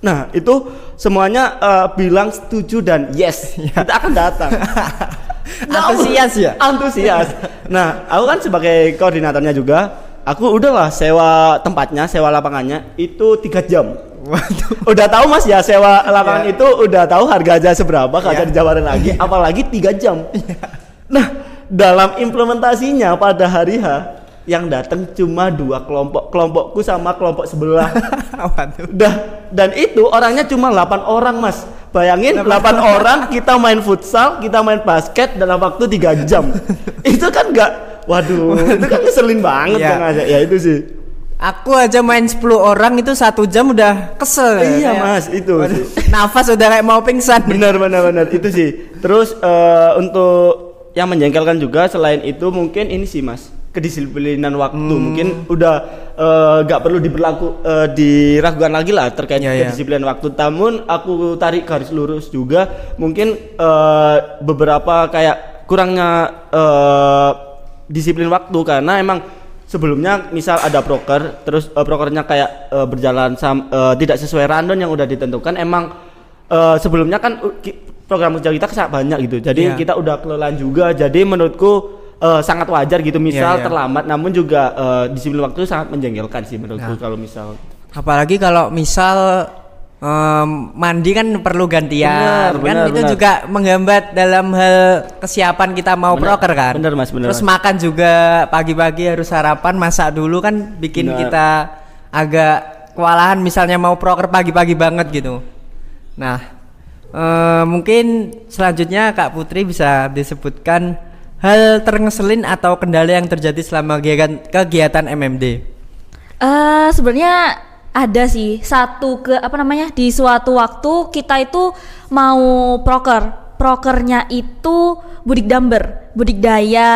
Nah, itu semuanya eh, bilang setuju dan yes, [LAUGHS] kita akan datang. [LAUGHS] Antusias ya? Antusias. Nah, aku kan sebagai koordinatornya juga, aku udahlah sewa tempatnya, sewa lapangannya itu tiga jam. Waduh. Udah tahu mas ya sewa lapangan Iya. itu udah tahu harganya seberapa Iya. kagak dijabarin lagi, apalagi tiga jam. Nah dalam implementasinya pada hari H yang datang cuma dua kelompok, kelompokku sama kelompok sebelah. [LAUGHS] Waduh. Dah dan itu orangnya cuma 8 orang mas. Bayangin 8 orang kita main futsal, kita main basket dalam waktu 3 jam. [LAUGHS] itu kan enggak Waduh, itu kan ngeselin banget Iya. kan aja. Ya itu sih. Aku aja main 10 orang itu satu jam udah kesel. Iya, Kayak- Mas, itu. Waduh, [LAUGHS] Nafas udah kayak mau pingsan. benar benar benar itu sih terus eh, untuk yang menjengkelkan juga selain itu mungkin ini sih mas kedisiplinan waktu Hmm. mungkin udah eh, nggak perlu diberlaku eh, diragukan lagi lah terkait Iya, iya. kedisiplinan waktu namun aku tarik garis lurus juga mungkin eh, beberapa kayak kurangnya eh, disiplin waktu karena emang sebelumnya misal ada proker terus eh, prokernya kayak eh, berjalan sam- eh, tidak sesuai rundown yang udah ditentukan emang eh, sebelumnya kan uh, program kerja kita sangat banyak gitu jadi Iya. kita udah kelelahan juga jadi menurutku eh, sangat wajar gitu misal Iya, iya. terlambat namun juga eh, disiplin waktu sangat menjengkelkan sih menurutku Nah. kalau misal Apalagi kalau misal em, mandi kan perlu gantian, Benar, kan benar, itu benar. juga menghambat dalam hal kesiapan kita mau Benar, proker kan. benar, Mas, benar, Terus Mas. makan juga pagi-pagi harus sarapan, masak dulu kan bikin Benar. kita agak kewalahan misalnya mau proker pagi-pagi banget gitu. Nah, eh, mungkin selanjutnya Kak Putri bisa disebutkan hal terngeselin atau kendala yang terjadi selama kegiatan, kegiatan MMD. Eh sebenarnya ada sih satu ke apa namanya di suatu waktu kita itu mau proker prokernya itu budik damber budidaya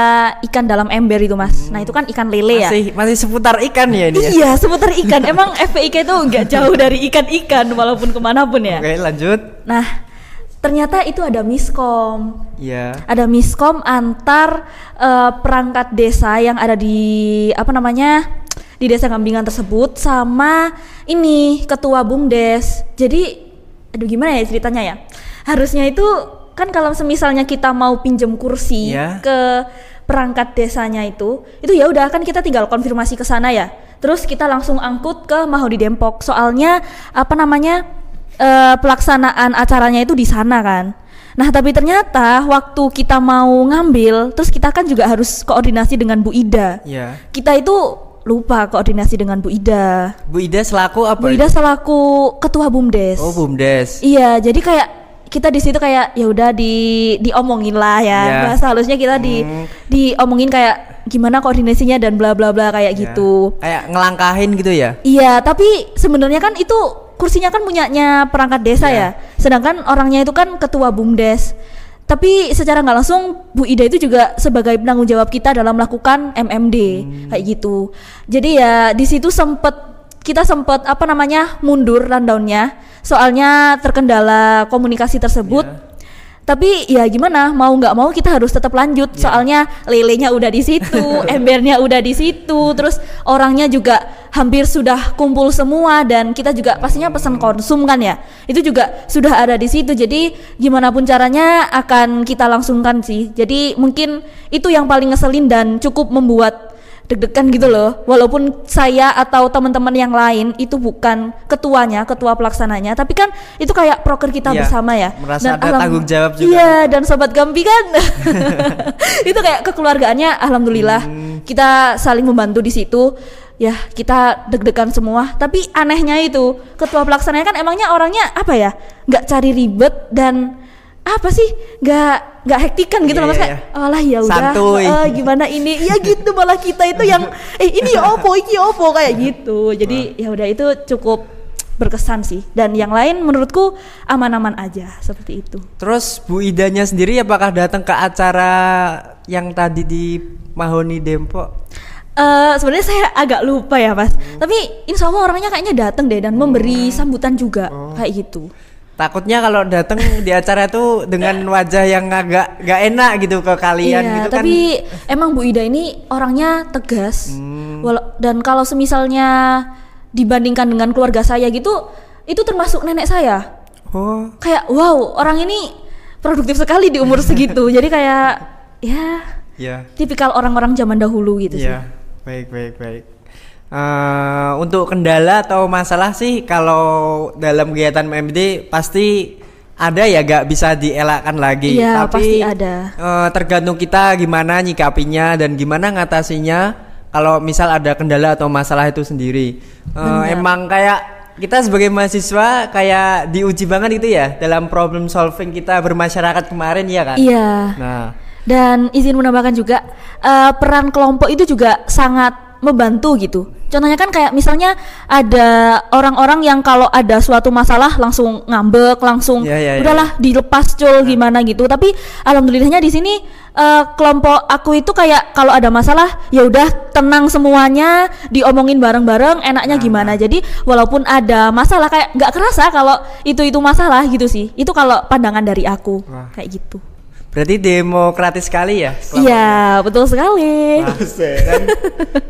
ikan dalam ember itu mas nah itu kan ikan lele ya Masih masih seputar ikan ya ini ya. iya seputar ikan [LAUGHS] emang FPIK itu nggak jauh dari ikan-ikan walaupun ke mana pun ya Oke, lanjut. nah ternyata itu ada miskom Iya. ada miskom antar eh, perangkat desa yang ada di apa namanya di desa Gambingan tersebut sama ini ketua bumdes jadi aduh gimana ya ceritanya ya harusnya itu kan kalau semisalnya kita mau pinjem kursi Iya. ke perangkat desanya itu, itu ya udah kan kita tinggal konfirmasi ke sana ya. Terus kita langsung angkut ke Mahodi Depok. Soalnya apa namanya eh, pelaksanaan acaranya itu di sana kan. Nah tapi ternyata waktu kita mau ngambil, terus kita kan juga harus koordinasi dengan Bu Ida. Ya. Kita itu lupa koordinasi dengan Bu Ida. Bu Ida selaku apa? Bu Ida selaku ketua Bumdes. Oh, Bumdes. Iya, jadi kayak kita di situ kayak ya udah di diomongin lah ya. Ya. Bahasa halusnya kita di Hmm. diomongin kayak gimana koordinasinya dan bla bla bla kayak Ya. gitu. Kayak ngelangkahin gitu ya. Iya, tapi sebenarnya kan itu kursinya kan punyanya perangkat desa Ya. ya. Sedangkan orangnya itu kan ketua Bumdes. Tapi secara nggak langsung Bu Ida itu juga sebagai penanggung jawab kita dalam melakukan MMD Hmm. kayak gitu. Jadi ya di situ sempet kita sempet apa namanya mundur rundownnya soalnya terkendala komunikasi tersebut. Ya. Tapi ya gimana mau nggak mau kita harus tetap lanjut Ya. soalnya lelenya udah di situ, [LAUGHS] embernya udah di situ, terus orangnya juga hampir sudah kumpul semua dan kita juga pastinya pesan konsum kan ya. Itu juga sudah ada di situ. Jadi gimana pun caranya akan kita langsungkan sih. Jadi mungkin itu yang paling ngeselin dan cukup membuat deg-degan gitu loh. Walaupun saya atau teman-teman yang lain itu bukan ketuanya, ketua pelaksananya, tapi kan itu kayak proker kita Iya, bersama ya. merasa ada alam- tanggung jawab juga. Iya, dan sobat Gampi kan [LAUGHS] [LAUGHS] itu kayak kekeluargaannya alhamdulillah Hmm. kita saling membantu di situ. Ya, kita deg-degan semua. Tapi anehnya itu, ketua pelaksananya kan emangnya orangnya apa ya? nggak cari ribet dan apa sih? nggak nggak hektikan gitu Iya, loh Mas iya, kayak iya. alah ya udah Santuy. eh, gimana ini? Ya gitu malah kita itu yang [LAUGHS] eh ini ya opo ini ya opo kayak gitu. Jadi ya udah itu cukup berkesan sih. Dan yang lain menurutku aman-aman aja seperti itu. Terus Bu Idanya sendiri apakah datang ke acara yang tadi di Mahoni Depok? Eh sebenarnya saya agak lupa ya mas. Tapi insya Allah orangnya kayaknya datang deh dan memberi sambutan juga kayak gitu Takutnya kalau datang di acara itu dengan wajah yang agak gak enak gitu ke kalian iya gitu tapi kan. emang Bu Ida ini orangnya tegas Hmm. Wala- dan kalau semisalnya dibandingkan dengan keluarga saya gitu itu termasuk nenek saya Oh, kayak wow orang ini produktif sekali di umur segitu [LAUGHS] jadi kayak ya ya. tipikal orang-orang zaman dahulu gitu sih Iya, baik baik baik. Eh, untuk kendala atau masalah sih kalau dalam kegiatan MMD pasti ada ya gak bisa dielakkan lagi. Iya, Tapi pasti ada. eh, tergantung kita gimana nyikapinya dan gimana ngatasinya kalau misal ada kendala atau masalah itu sendiri. Benar. emang kayak kita sebagai mahasiswa kayak diuji banget gitu ya dalam problem solving kita bermasyarakat kemarin ya kan? iya Nah, Dan izin menambahkan juga eh, peran kelompok itu juga sangat membantu gitu. Contohnya kan kayak misalnya ada orang-orang yang kalau ada suatu masalah langsung ngambek, langsung Iya, iya, iya. udahlah dilepas cul gimana gitu. Tapi alhamdulillahnya di sini eh, kelompok aku itu kayak kalau ada masalah ya udah tenang semuanya, diomongin bareng-bareng, enaknya gimana. Jadi walaupun ada masalah kayak nggak kerasa kalau itu itu masalah gitu sih. Itu kalau pandangan dari aku Wah. kayak gitu. Berarti demokratis sekali ya? Iya, betul sekali. Wah, [LAUGHS] kan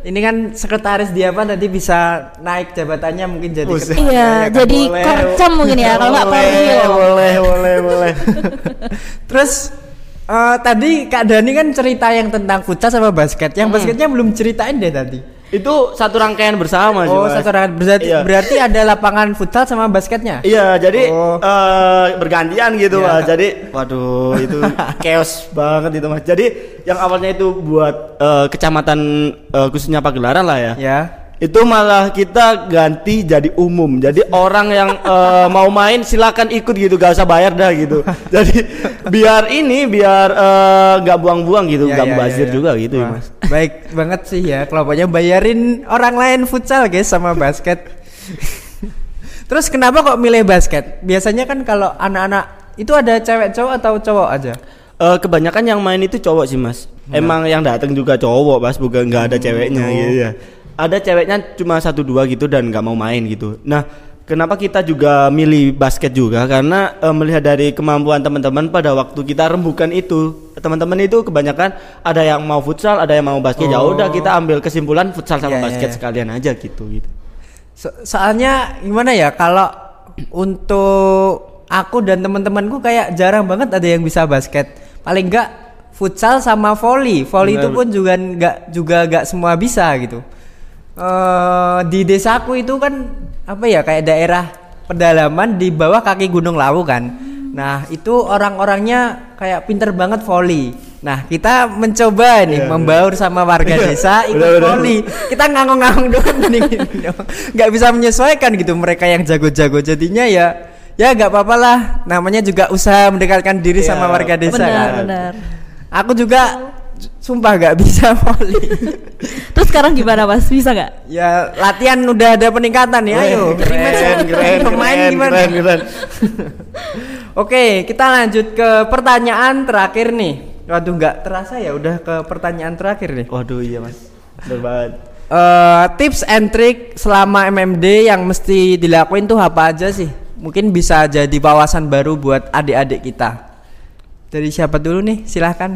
ini kan sekretaris dia apa tadi bisa naik jabatannya mungkin jadi ketua Iya, ya kan? jadi korcam mungkin ya, kalau nggak boleh, Koril. boleh, boleh, boleh. [LAUGHS] [LAUGHS] Terus eh, tadi Kak Dani kan cerita yang tentang futsal sama basket. Yang basketnya belum ceritain deh tadi. Itu satu rangkaian bersama sih, Oh, Mas. satu rangkaian berarti, Iya. berarti ada lapangan futsal sama basketnya. Iya, jadi Oh. eh, bergantian gitu, Iya. Mas. Jadi, waduh, itu [LAUGHS] chaos banget itu, Mas. Jadi, yang awalnya itu buat eh, kecamatan eh, khususnya Pagelaran lah ya. Ya. Itu malah kita ganti jadi umum. Jadi orang yang [LAUGHS] eh, mau main silakan ikut gitu, gak usah bayar dah gitu. [LAUGHS] Jadi biar ini biar eh, nggak buang-buang gitu, Ya, nggak ya, mubazir ya, ya. juga gitu ya, Mas. Baik banget sih ya kelompoknya bayarin orang lain futsal guys sama basket. [LAUGHS] Terus kenapa kok milih basket? Biasanya kan kalau anak-anak itu ada cewek cowok atau cowok aja? Eh, kebanyakan yang main itu cowok sih mas. Emang yang datang juga cowok mas, bukan nggak ada ceweknya oh. gitu ya. Ada ceweknya cuma satu dua gitu dan nggak mau main gitu. Nah, kenapa kita juga milih basket juga? Karena eh, melihat dari kemampuan teman-teman pada waktu kita rembukan itu, teman-teman itu kebanyakan ada yang mau futsal, ada yang mau basket. Ya Oh. udah kita ambil kesimpulan futsal sama iya, basket iya. sekalian aja gitu gitu. So- soalnya gimana ya kalau untuk aku dan teman-temanku kayak jarang banget ada yang bisa basket. Paling enggak futsal sama volley. Volley itu pun juga enggak juga enggak semua bisa gitu. Eh di desaku itu kan apa ya kayak daerah pedalaman di bawah kaki Gunung Lawu kan. Nah, itu orang-orangnya kayak pinter banget volley. Nah, kita mencoba nih Iya, membaur sama warga desa ikut benar. volley. Kita ngangong-ngangong doang gini, gini doang. nggak bisa menyesuaikan gitu mereka yang jago-jago jadinya ya ya nggak apa-apa lah namanya juga usaha mendekatkan diri Iya, sama warga desa benar kan. benar aku juga sumpah nggak bisa [LAUGHS] volley terus sekarang gimana mas bisa nggak ya latihan udah ada peningkatan ya ayo keren, keren, Pemain keren, gimana keren, keren. [LAUGHS] Oke, kita lanjut ke pertanyaan terakhir nih. Waduh, nggak terasa ya udah ke pertanyaan terakhir nih. Waduh iya mas, bener banget. Eh, tips and trick selama MMD yang mesti dilakuin tuh apa aja sih? Mungkin bisa jadi wawasan baru buat adik-adik kita. Dari siapa dulu nih? Silahkan.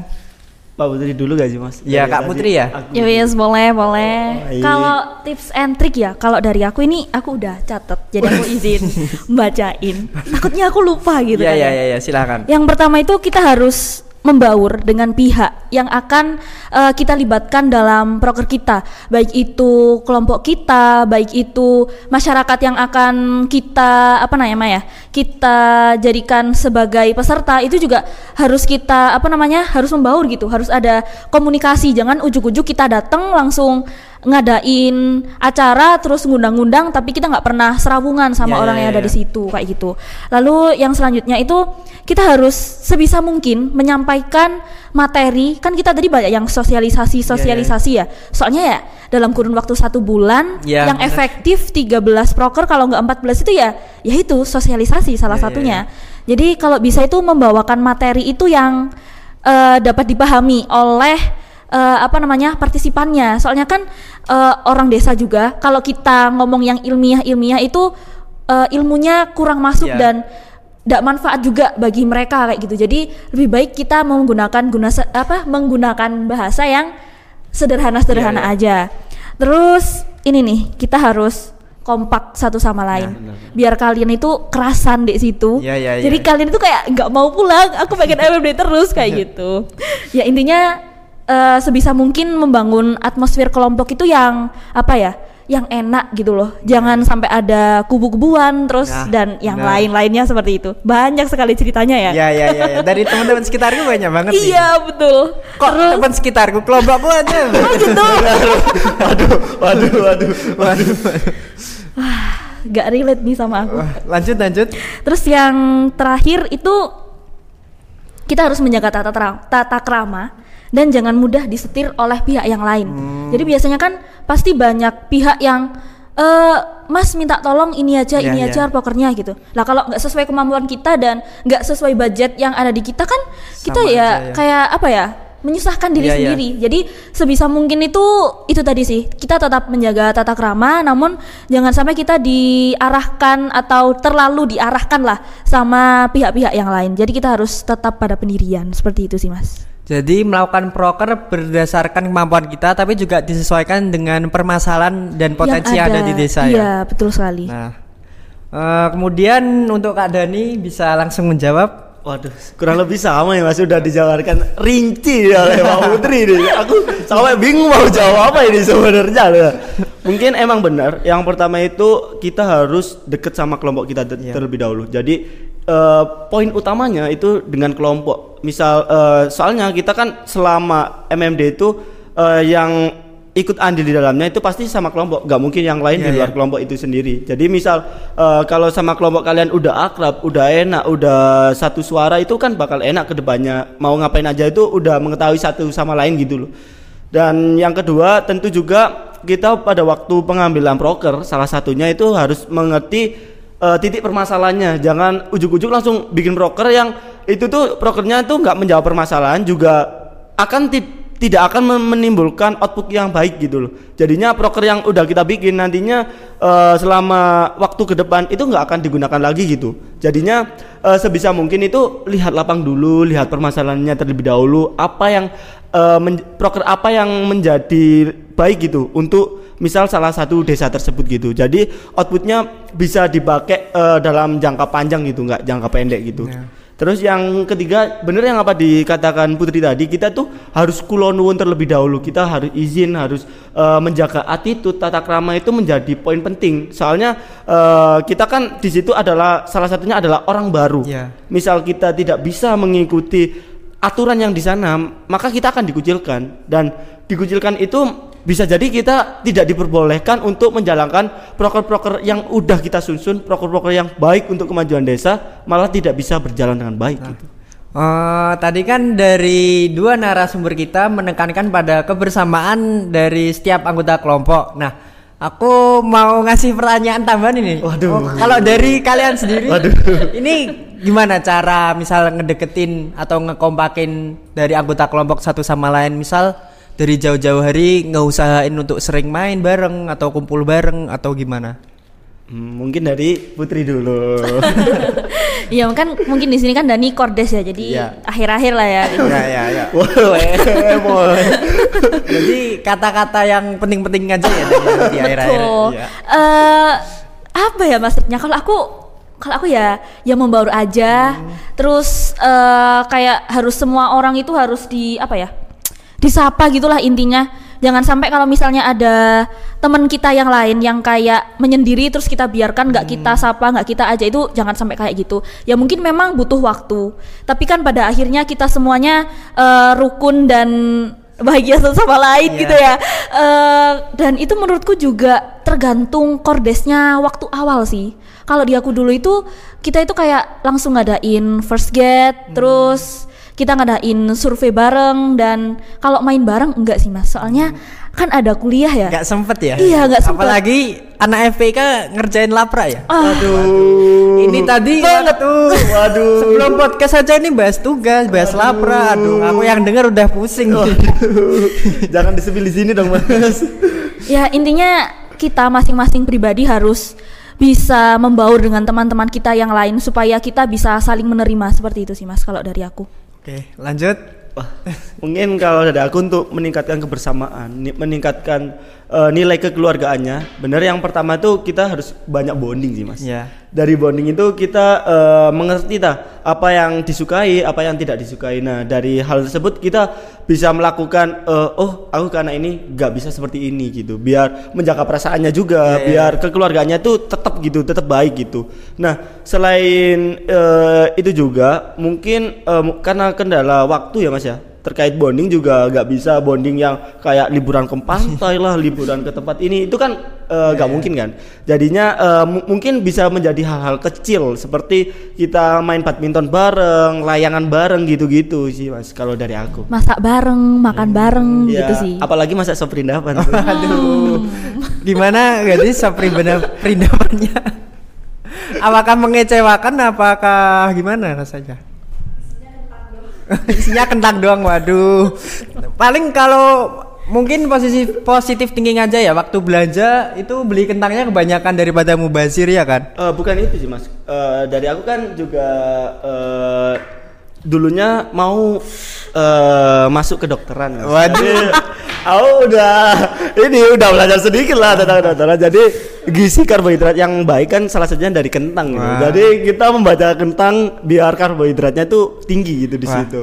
Pak Putri dulu gak sih mas? Iya, Dari Kak Putri ya? aku- Ya yes boleh boleh. Baik. Kalau tips and trick ya, kalau dari aku ini aku udah catet, jadi aku izin [LAUGHS] bacain. Takutnya aku lupa gitu Iya, kan. iya, ya. iya, iya, silahkan. Yang pertama itu kita harus membaur dengan pihak yang akan eh, kita libatkan dalam proker kita, baik itu kelompok kita, baik itu masyarakat yang akan kita apa namanya ya, kita jadikan sebagai peserta itu juga harus kita apa namanya harus membaur gitu, harus ada komunikasi, jangan ujuk-ujuk kita datang langsung ngadain acara terus ngundang-ngundang tapi kita nggak pernah serawungan sama Ya, orang ya, yang ya, ada di ya. situ kayak gitu. Lalu yang selanjutnya itu kita harus sebisa mungkin menyampaikan materi kan kita tadi banyak yang sosialisasi sosialisasi ya. Soalnya ya dalam kurun waktu satu bulan Ya, yang benar. efektif 13 proker kalau nggak 14 itu ya ya itu sosialisasi salah Ya, ya, satunya. Jadi kalau bisa itu membawakan materi itu yang eh, dapat dipahami oleh eh, apa namanya partisipannya. Soalnya kan eh, orang desa juga kalau kita ngomong yang ilmiah-ilmiah itu eh, ilmunya kurang masuk Iya. dan tidak manfaat juga bagi mereka kayak gitu. Jadi lebih baik kita menggunakan guna apa menggunakan bahasa yang sederhana-sederhana Iya, aja. Terus ini nih kita harus kompak satu sama lain. benar, benar. Biar kalian itu kerasan di situ. Iya, iya, Jadi iya. kalian itu kayak nggak mau pulang. Aku pengen [LAUGHS] MMD terus kayak gitu. Ya intinya eh, sebisa mungkin membangun atmosfer kelompok itu yang apa ya? Yang enak gitu loh. Jangan sampai ada kubu-kubuan terus Nah, dan yang lain-lainnya seperti itu. Banyak sekali ceritanya ya. Ya, ya, ya, ya. Dari teman-teman sekitarku banyak banget nih. Iya betul. Kok teman sekitarku kelompokku aja. [LAUGHS] Oh gitu. waduh, waduh, waduh, waduh. [SIGHS] Gak relate nih sama aku. Wah, lanjut, lanjut. Terus yang terakhir itu kita harus menjaga tata, tra- tata krama dan jangan mudah disetir oleh pihak yang lain. Hmm. Jadi biasanya kan pasti banyak pihak yang eh Mas minta tolong ini aja, Iya, ini iya. aja pokernya gitu. Lah kalau nggak sesuai kemampuan kita dan nggak sesuai budget yang ada di kita kan kita Sama ya, aja ya. kayak apa ya? menyusahkan diri Iya, iya. sendiri. Jadi sebisa mungkin itu itu tadi sih. Kita tetap menjaga tata krama namun jangan sampai kita diarahkan atau terlalu diarahkan lah sama pihak-pihak yang lain. Jadi kita harus tetap pada pendirian seperti itu sih, Mas. Jadi melakukan proker berdasarkan kemampuan kita tapi juga disesuaikan dengan permasalahan dan potensi yang, ada. di desa Iya, ya. betul sekali. Nah, eh, kemudian untuk Kak Dani bisa langsung menjawab. Waduh, kurang lebih sama ya Mas sudah dijabarkan rinci oleh Pak [LAUGHS] Putri nih. Aku sampai bingung mau jawab apa ini sebenarnya. Mungkin emang benar. Yang pertama itu kita harus deket sama kelompok kita ter- Iya. terlebih dahulu. Jadi eh, poin utamanya itu dengan kelompok. Misal eh, soalnya kita kan selama MMD itu eh, yang ikut andil di dalamnya itu pasti sama kelompok, nggak mungkin yang lain Iya, di luar iya. kelompok itu sendiri. Jadi misal eh, kalau sama kelompok kalian udah akrab, udah enak, udah satu suara itu kan bakal enak ke depannya. Mau ngapain aja itu udah mengetahui satu sama lain gitu loh. Dan yang kedua tentu juga kita pada waktu pengambilan proker salah satunya itu harus mengerti eh, titik permasalahannya. Jangan ujuk-ujuk langsung bikin proker yang itu tuh prokernya tuh nggak menjawab permasalahan juga akan ti- tidak akan menimbulkan output yang baik gitu loh. Jadinya proker yang udah kita bikin nantinya eh, selama waktu ke depan itu nggak akan digunakan lagi gitu. Jadinya eh, sebisa mungkin itu lihat lapang dulu, lihat permasalahannya terlebih dahulu, apa yang men- proker apa yang menjadi baik gitu untuk misal salah satu desa tersebut gitu. Jadi outputnya bisa dipakai eh, dalam jangka panjang gitu, nggak jangka pendek gitu. Ya. Terus yang ketiga, bener yang apa dikatakan Putri tadi, kita tuh harus kulonwun terlebih dahulu. Kita harus izin, harus eh, menjaga attitude, tata krama itu menjadi poin penting. Soalnya eh, kita kan di situ adalah salah satunya adalah orang baru. Ya. Misal kita tidak bisa mengikuti aturan yang di sana, maka kita akan dikucilkan dan dikucilkan itu bisa jadi kita tidak diperbolehkan untuk menjalankan proker-proker yang udah kita susun, proker-proker yang baik untuk kemajuan desa, malah tidak bisa berjalan dengan baik gitu. Eh, tadi kan dari dua narasumber kita menekankan pada kebersamaan dari setiap anggota kelompok. Nah, aku mau ngasih pertanyaan tambahan ini. Waduh. Oh, kalau dari kalian sendiri, Waduh. [LAUGHS] ini gimana cara misal ngedeketin atau ngekompakin dari anggota kelompok satu sama lain? Misal dari jauh-jauh hari ngeusahain untuk sering main bareng atau kumpul bareng atau gimana? Hmm, mungkin dari Putri dulu. [LAUGHS] Iya kan mungkin di sini kan Dani kordes ya, jadi Iya. akhir-akhir lah ya. gitu. Ya ya ya. [LAUGHS] Boleh, boleh. Jadi kata-kata yang penting-penting aja ya di- di akhir-akhir. Betul. Iya. Eh, apa ya maksudnya? Kalau aku kalau aku ya ya membaur aja. Hmm. Terus eh, kayak harus semua orang itu harus di apa ya? Disapa gitulah intinya. Jangan sampai kalau misalnya ada teman kita yang lain yang kayak menyendiri terus kita biarkan nggak kita Hmm. sapa nggak kita aja itu jangan sampai kayak gitu ya mungkin memang butuh waktu tapi kan pada akhirnya kita semuanya eh, rukun dan bahagia satu sama lain Iya. gitu ya Eh, dan itu menurutku juga tergantung kordesnya waktu awal sih kalau di aku dulu itu kita itu kayak langsung ngadain first get Hmm. terus kita ngadain survei bareng dan kalau main bareng enggak sih mas soalnya kan ada kuliah ya Nggak sempet ya? Iya, nggak sempet. Apalagi anak FPK ngerjain lapra ya? Ah, Aduh. Ini tadi banget tuh. Waduh. sebelum podcast aja ini bahas tugas, bahas lapra. Aduh, aku yang denger udah pusing. [LAUGHS] Jangan disepil di sini dong, Mas. ya intinya kita masing-masing pribadi harus bisa membaur dengan teman-teman kita yang lain supaya kita bisa saling menerima seperti itu sih mas kalau dari aku Oke, lanjut. Wah, mungkin kalau dari aku untuk meningkatkan kebersamaan, ni- meningkatkan eh, nilai kekeluargaannya, bener yang pertama tuh kita harus banyak bonding sih mas. Ya. Dari bonding itu kita eh, mengerti tah apa yang disukai, apa yang tidak disukai. Nah dari hal tersebut kita bisa melakukan, eh, oh aku karena ini nggak bisa seperti ini gitu, biar menjaga perasaannya juga, Ya, ya. biar kekeluarganya tuh tetap gitu, tetap baik gitu. Nah selain eh, itu juga mungkin mu- karena kendala waktu ya mas ya terkait bonding juga nggak bisa bonding yang kayak liburan ke pantai lah liburan ke tempat ini itu kan eh, nggak mungkin kan jadinya mu- mungkin bisa menjadi hal-hal kecil seperti kita main badminton bareng layangan bareng gitu-gitu sih mas kalau dari aku masak bareng makan bareng Ya, gitu sih apalagi masak sop perindapan tuh. Aduh. Gimana gadis perindapan perindapannya? [LAUGHS] Apakah mengecewakan apakah gimana rasanya? [LAUGHS] Isinya kentang doang, waduh. Paling kalau mungkin posisi positif thinking aja ya waktu belanja itu beli kentangnya kebanyakan daripada mubazir ya kan? Eh, bukan itu sih mas. Eh, dari aku kan juga eh, dulunya mau eh, masuk ke dokteran. Waduh. Aku udah ini udah belajar sedikit lah tentang kedokteran. Jadi gizi karbohidrat yang baik kan salah satunya dari kentang. Gitu. Wah. Jadi kita membaca kentang biar karbohidratnya tuh tinggi gitu di Wah. situ.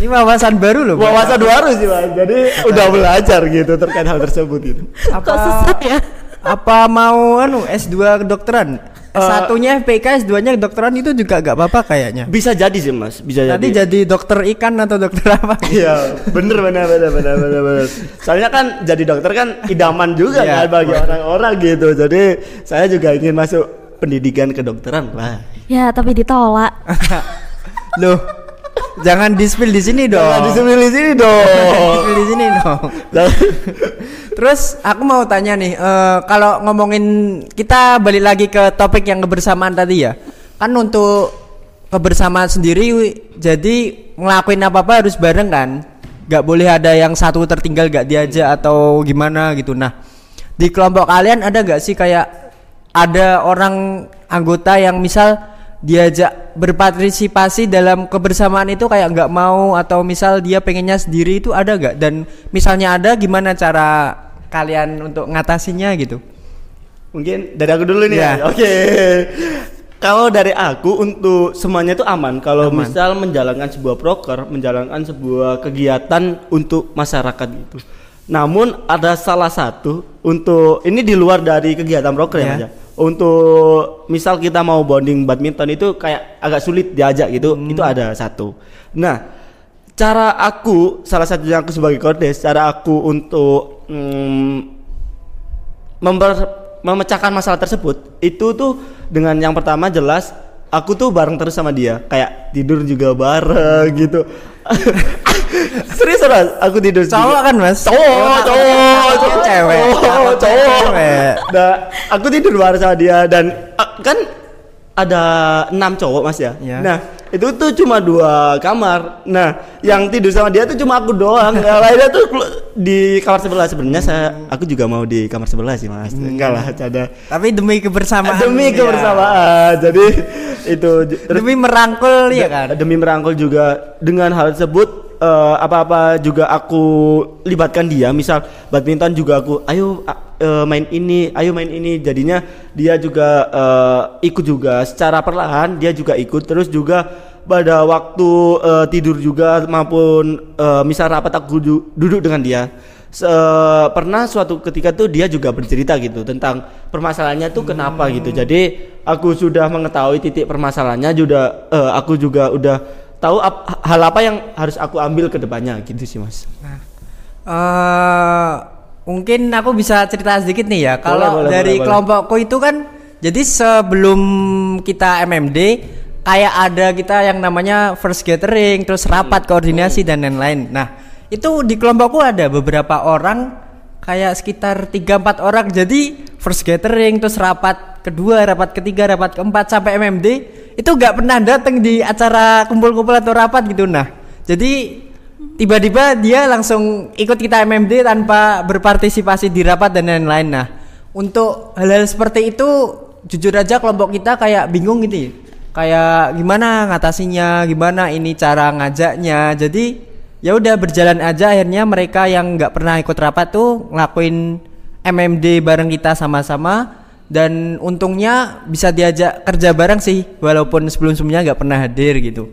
Ini wawasan baru loh. Wawasan baru sih mas. Jadi udah belajar gitu terkait hal tersebut gitu. kok sesat ya apa mau anu S2 kedokteran? Eh, Satunya FPK, S2-nya kedokteran itu juga gak apa-apa kayaknya. Bisa jadi sih mas. Bisa Tadi jadi. jadi dokter ikan atau dokter apa? [LAUGHS] Iya, bener bener bener bener bener bener. Soalnya kan jadi dokter kan idaman juga Iya. kan bagi orang-orang gitu. Jadi saya juga ingin masuk pendidikan kedokteran lah. ya tapi ditolak Loh, jangan di-spill di sini dong. Jangan disebut di sini dong. Di-spill di sini dong. Terus aku mau tanya nih, eh, kalau ngomongin kita balik lagi ke topik yang kebersamaan tadi ya. Kan untuk kebersamaan sendiri jadi ngelakuin apa-apa harus bareng kan. Gak boleh ada yang satu tertinggal gak diajak atau gimana gitu. Nah, di kelompok kalian ada gak sih kayak ada orang anggota yang misal diajak berpartisipasi dalam kebersamaan itu kayak nggak mau atau misal dia pengennya sendiri itu ada gak dan misalnya ada gimana cara kalian untuk ngatasinya gitu? Mungkin dari aku dulu nih Iya. ya. [LAUGHS] Oke. Kalau dari aku untuk semuanya itu aman. Kalau misal menjalankan sebuah proker, menjalankan sebuah kegiatan untuk masyarakat gitu. Namun ada salah satu untuk ini di luar dari kegiatan proker ya, Iya. Mas ya. Untuk misal kita mau bonding badminton itu kayak agak sulit diajak gitu. Hmm. Itu ada satu. Nah, cara aku salah satunya aku sebagai kordes, cara aku untuk mm, memper- memecahkan masalah tersebut itu tuh dengan yang pertama jelas aku tuh bareng terus sama dia kayak tidur juga bareng gitu [LAUGHS] serius serius aku tidur Cowok kan mas? cowok cowok. Cowok cewek. cowok cowok nah aku tidur bareng sama dia dan kan ada enam cowok mas ya? Iya. nah itu tuh cuma dua kamar. Nah yang tidur sama dia tuh cuma aku doang. Yang [LAUGHS] lainnya tuh di kamar sebelah. Sebenarnya saya aku juga mau di kamar sebelah sih mas. Enggak lah ada. Tapi demi kebersamaan. demi ya. kebersamaan. Jadi itu Demi merangkul ya kan. demi merangkul juga dengan hal tersebut eh, apa-apa juga aku libatkan dia. Misal badminton juga aku ayo eh, main ini ayo main ini. Jadinya dia juga eh, ikut juga. Secara perlahan dia juga ikut. Terus juga pada waktu eh, tidur juga maupun eh, misal rapat aku du- duduk dengan dia. Se- pernah suatu ketika tuh dia juga bercerita gitu tentang permasalahannya tuh kenapa gitu. Jadi aku sudah mengetahui titik permasalahannya juga eh, aku juga udah tahu ap- hal apa yang harus aku ambil ke depannya gitu sih mas eh mungkin aku bisa cerita sedikit nih ya. Kalau boleh, dari boleh, boleh. kelompokku itu kan, jadi sebelum kita MMD, kayak ada kita yang namanya first gathering, terus rapat koordinasi dan lain-lain. Nah, itu di kelompokku ada beberapa orang, kayak sekitar 3-4 orang. Jadi first gathering, terus rapat kedua, rapat ketiga, rapat keempat sampai MMD, itu nggak pernah datang di acara kumpul-kumpul atau rapat gitu. Nah, jadi tiba-tiba dia langsung ikut kita MMD tanpa berpartisipasi di rapat dan lain-lain. Nah, untuk hal-hal seperti itu jujur aja kelompok kita kayak bingung gitu ya. Kayak gimana ngatasinya, gimana ini cara ngajaknya. Jadi ya udah berjalan aja akhirnya mereka yang nggak pernah ikut rapat tuh ngelakuin MMD bareng kita sama-sama dan untungnya bisa diajak kerja bareng sih walaupun sebelum-sebelumnya nggak pernah hadir gitu.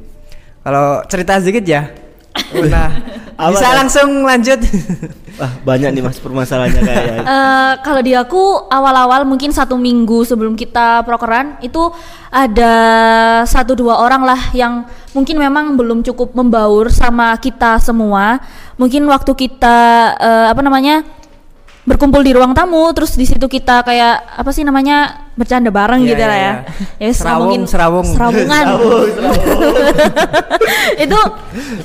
Kalau cerita sedikit ya. Nah, [LAUGHS] Apa bisa tuh? langsung lanjut. [LAUGHS] wah banyak nih mas permasalahannya kayaknya Eh, kalau di aku awal-awal mungkin satu minggu sebelum kita prokeran itu ada satu dua orang lah yang mungkin memang belum cukup membaur sama kita semua. Mungkin waktu kita eh, apa namanya berkumpul di ruang tamu, terus di situ kita kayak apa sih namanya bercanda bareng Iya, gitu iya, lah ya. iya. Ya Serawung, mungkin serawung. serawungan. [LAUGHS] itu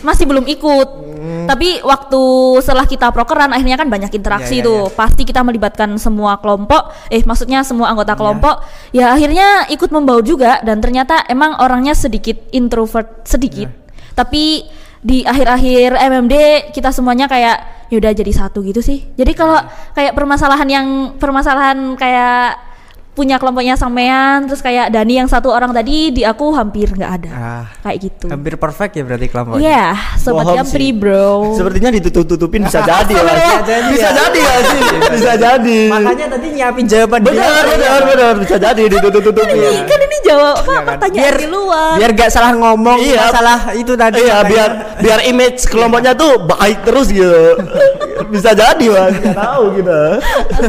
masih belum ikut. Tapi waktu setelah kita prokeran akhirnya kan banyak interaksi Iya, iya, tuh. Pasti kita melibatkan semua kelompok, eh maksudnya semua anggota kelompok. Ya akhirnya ikut membaur juga dan ternyata emang orangnya sedikit introvert sedikit. Tapi di akhir-akhir MMD kita semuanya kayak yaudah jadi satu gitu sih. Jadi kalau kayak permasalahan yang permasalahan kayak punya kelompoknya sampean terus kayak Dani yang satu orang tadi di aku hampir nggak ada Ah, kayak gitu. hampir perfect ya berarti kelompoknya. Iya, sobat Bohong Yampri sih. bro. sepertinya ditutup-tutupin bisa jadi ya Bisa jadi bisa ya. sih [LAUGHS] bisa jadi Makanya tadi nyiapin jawaban dia. benar benar benar bisa jadi ditutup-tutupin Ini kan ini jawab apa Iya kan? pertanyaan biar di luar. biar gak salah ngomong Iya. salah itu tadi Iya makanya. biar biar image kelompoknya tuh baik terus gitu. Bisa jadi mas, nggak tahu gitu.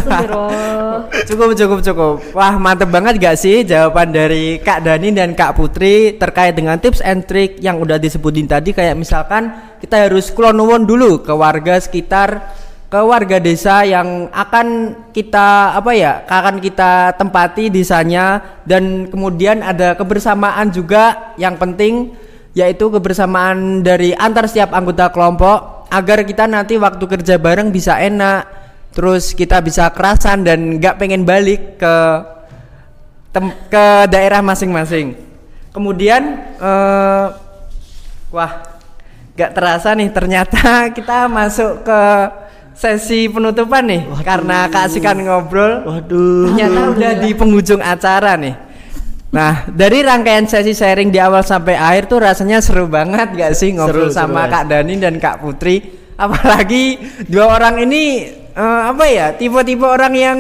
Astagfirullah. cukup cukup cukup wah mantep banget gak sih jawaban dari Kak Dani dan Kak Putri terkait dengan tips and trick yang udah disebutin tadi? Kayak misalkan kita harus klonuwun dulu ke warga sekitar ke warga desa yang akan kita apa ya akan kita tempati desanya dan kemudian ada kebersamaan juga yang penting yaitu kebersamaan dari antar setiap anggota kelompok agar kita nanti waktu kerja bareng bisa enak terus kita bisa kerasan dan nggak pengen balik ke tem- ke daerah masing-masing kemudian eh, wah nggak terasa nih ternyata [LAUGHS] kita masuk ke sesi penutupan nih karena keasikan ngobrol Waduh. ternyata udah di penghujung acara nih Nah, dari rangkaian sesi sharing di awal sampai akhir tuh rasanya seru banget gak sih ngobrol Seru, seru, sama Mas. Kak Dani dan Kak Putri. Apalagi dua orang ini eh, apa ya tipe-tipe orang yang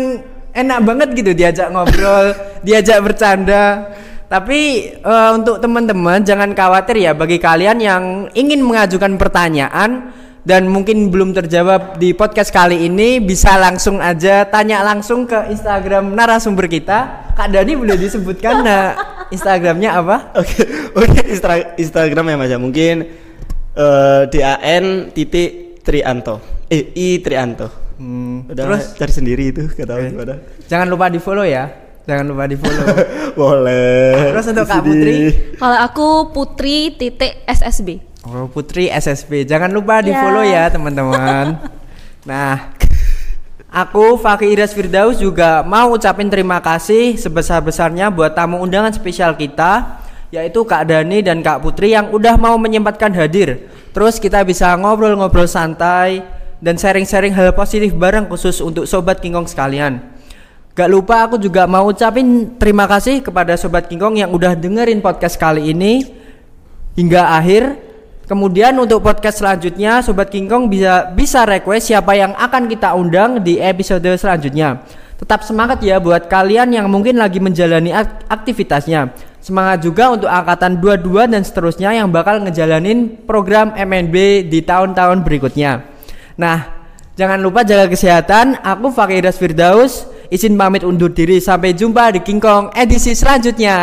enak banget gitu diajak ngobrol, [LAUGHS] diajak bercanda. Tapi eh, untuk teman-teman jangan khawatir ya bagi kalian yang ingin mengajukan pertanyaan dan mungkin belum terjawab di podcast kali ini bisa langsung aja tanya langsung ke Instagram narasumber kita. Kak Dani boleh disebutkan [LAUGHS] nah, Instagramnya apa? Oke, oke Instra- Instagram ya Mas ya. Mungkin eh DAN titik Trianto. Eh I Trianto. Hmm, Udah terus cari sendiri itu, gak tahu Oke. gimana. jangan lupa di follow ya. Jangan lupa di follow. [LAUGHS] Boleh. Terus untuk Di Kak. Putri? Kalau aku Putri titik SSB. Oh, Putri SSB. Jangan lupa di Ya. follow ya, teman-teman. [LAUGHS] nah, aku Fakih Iras Firdaus juga mau ucapin terima kasih sebesar-besarnya buat tamu undangan spesial kita yaitu Kak Dani dan Kak Putri yang udah mau menyempatkan hadir. Terus kita bisa ngobrol-ngobrol santai dan sharing-sharing hal positif bareng khusus untuk sobat Kingkong sekalian. Gak lupa aku juga mau ucapin terima kasih kepada sobat Kingkong yang udah dengerin podcast kali ini hingga akhir. Kemudian untuk podcast selanjutnya Sobat Kingkong bisa bisa request siapa yang akan kita undang di episode selanjutnya. Tetap semangat ya buat kalian yang mungkin lagi menjalani ak- aktivitasnya. Semangat juga untuk angkatan 22 dan seterusnya yang bakal ngejalanin program MNB di tahun-tahun berikutnya. Nah, jangan lupa jaga kesehatan. Aku Fakiras Firdaus izin pamit undur diri sampai jumpa di Kingkong edisi selanjutnya.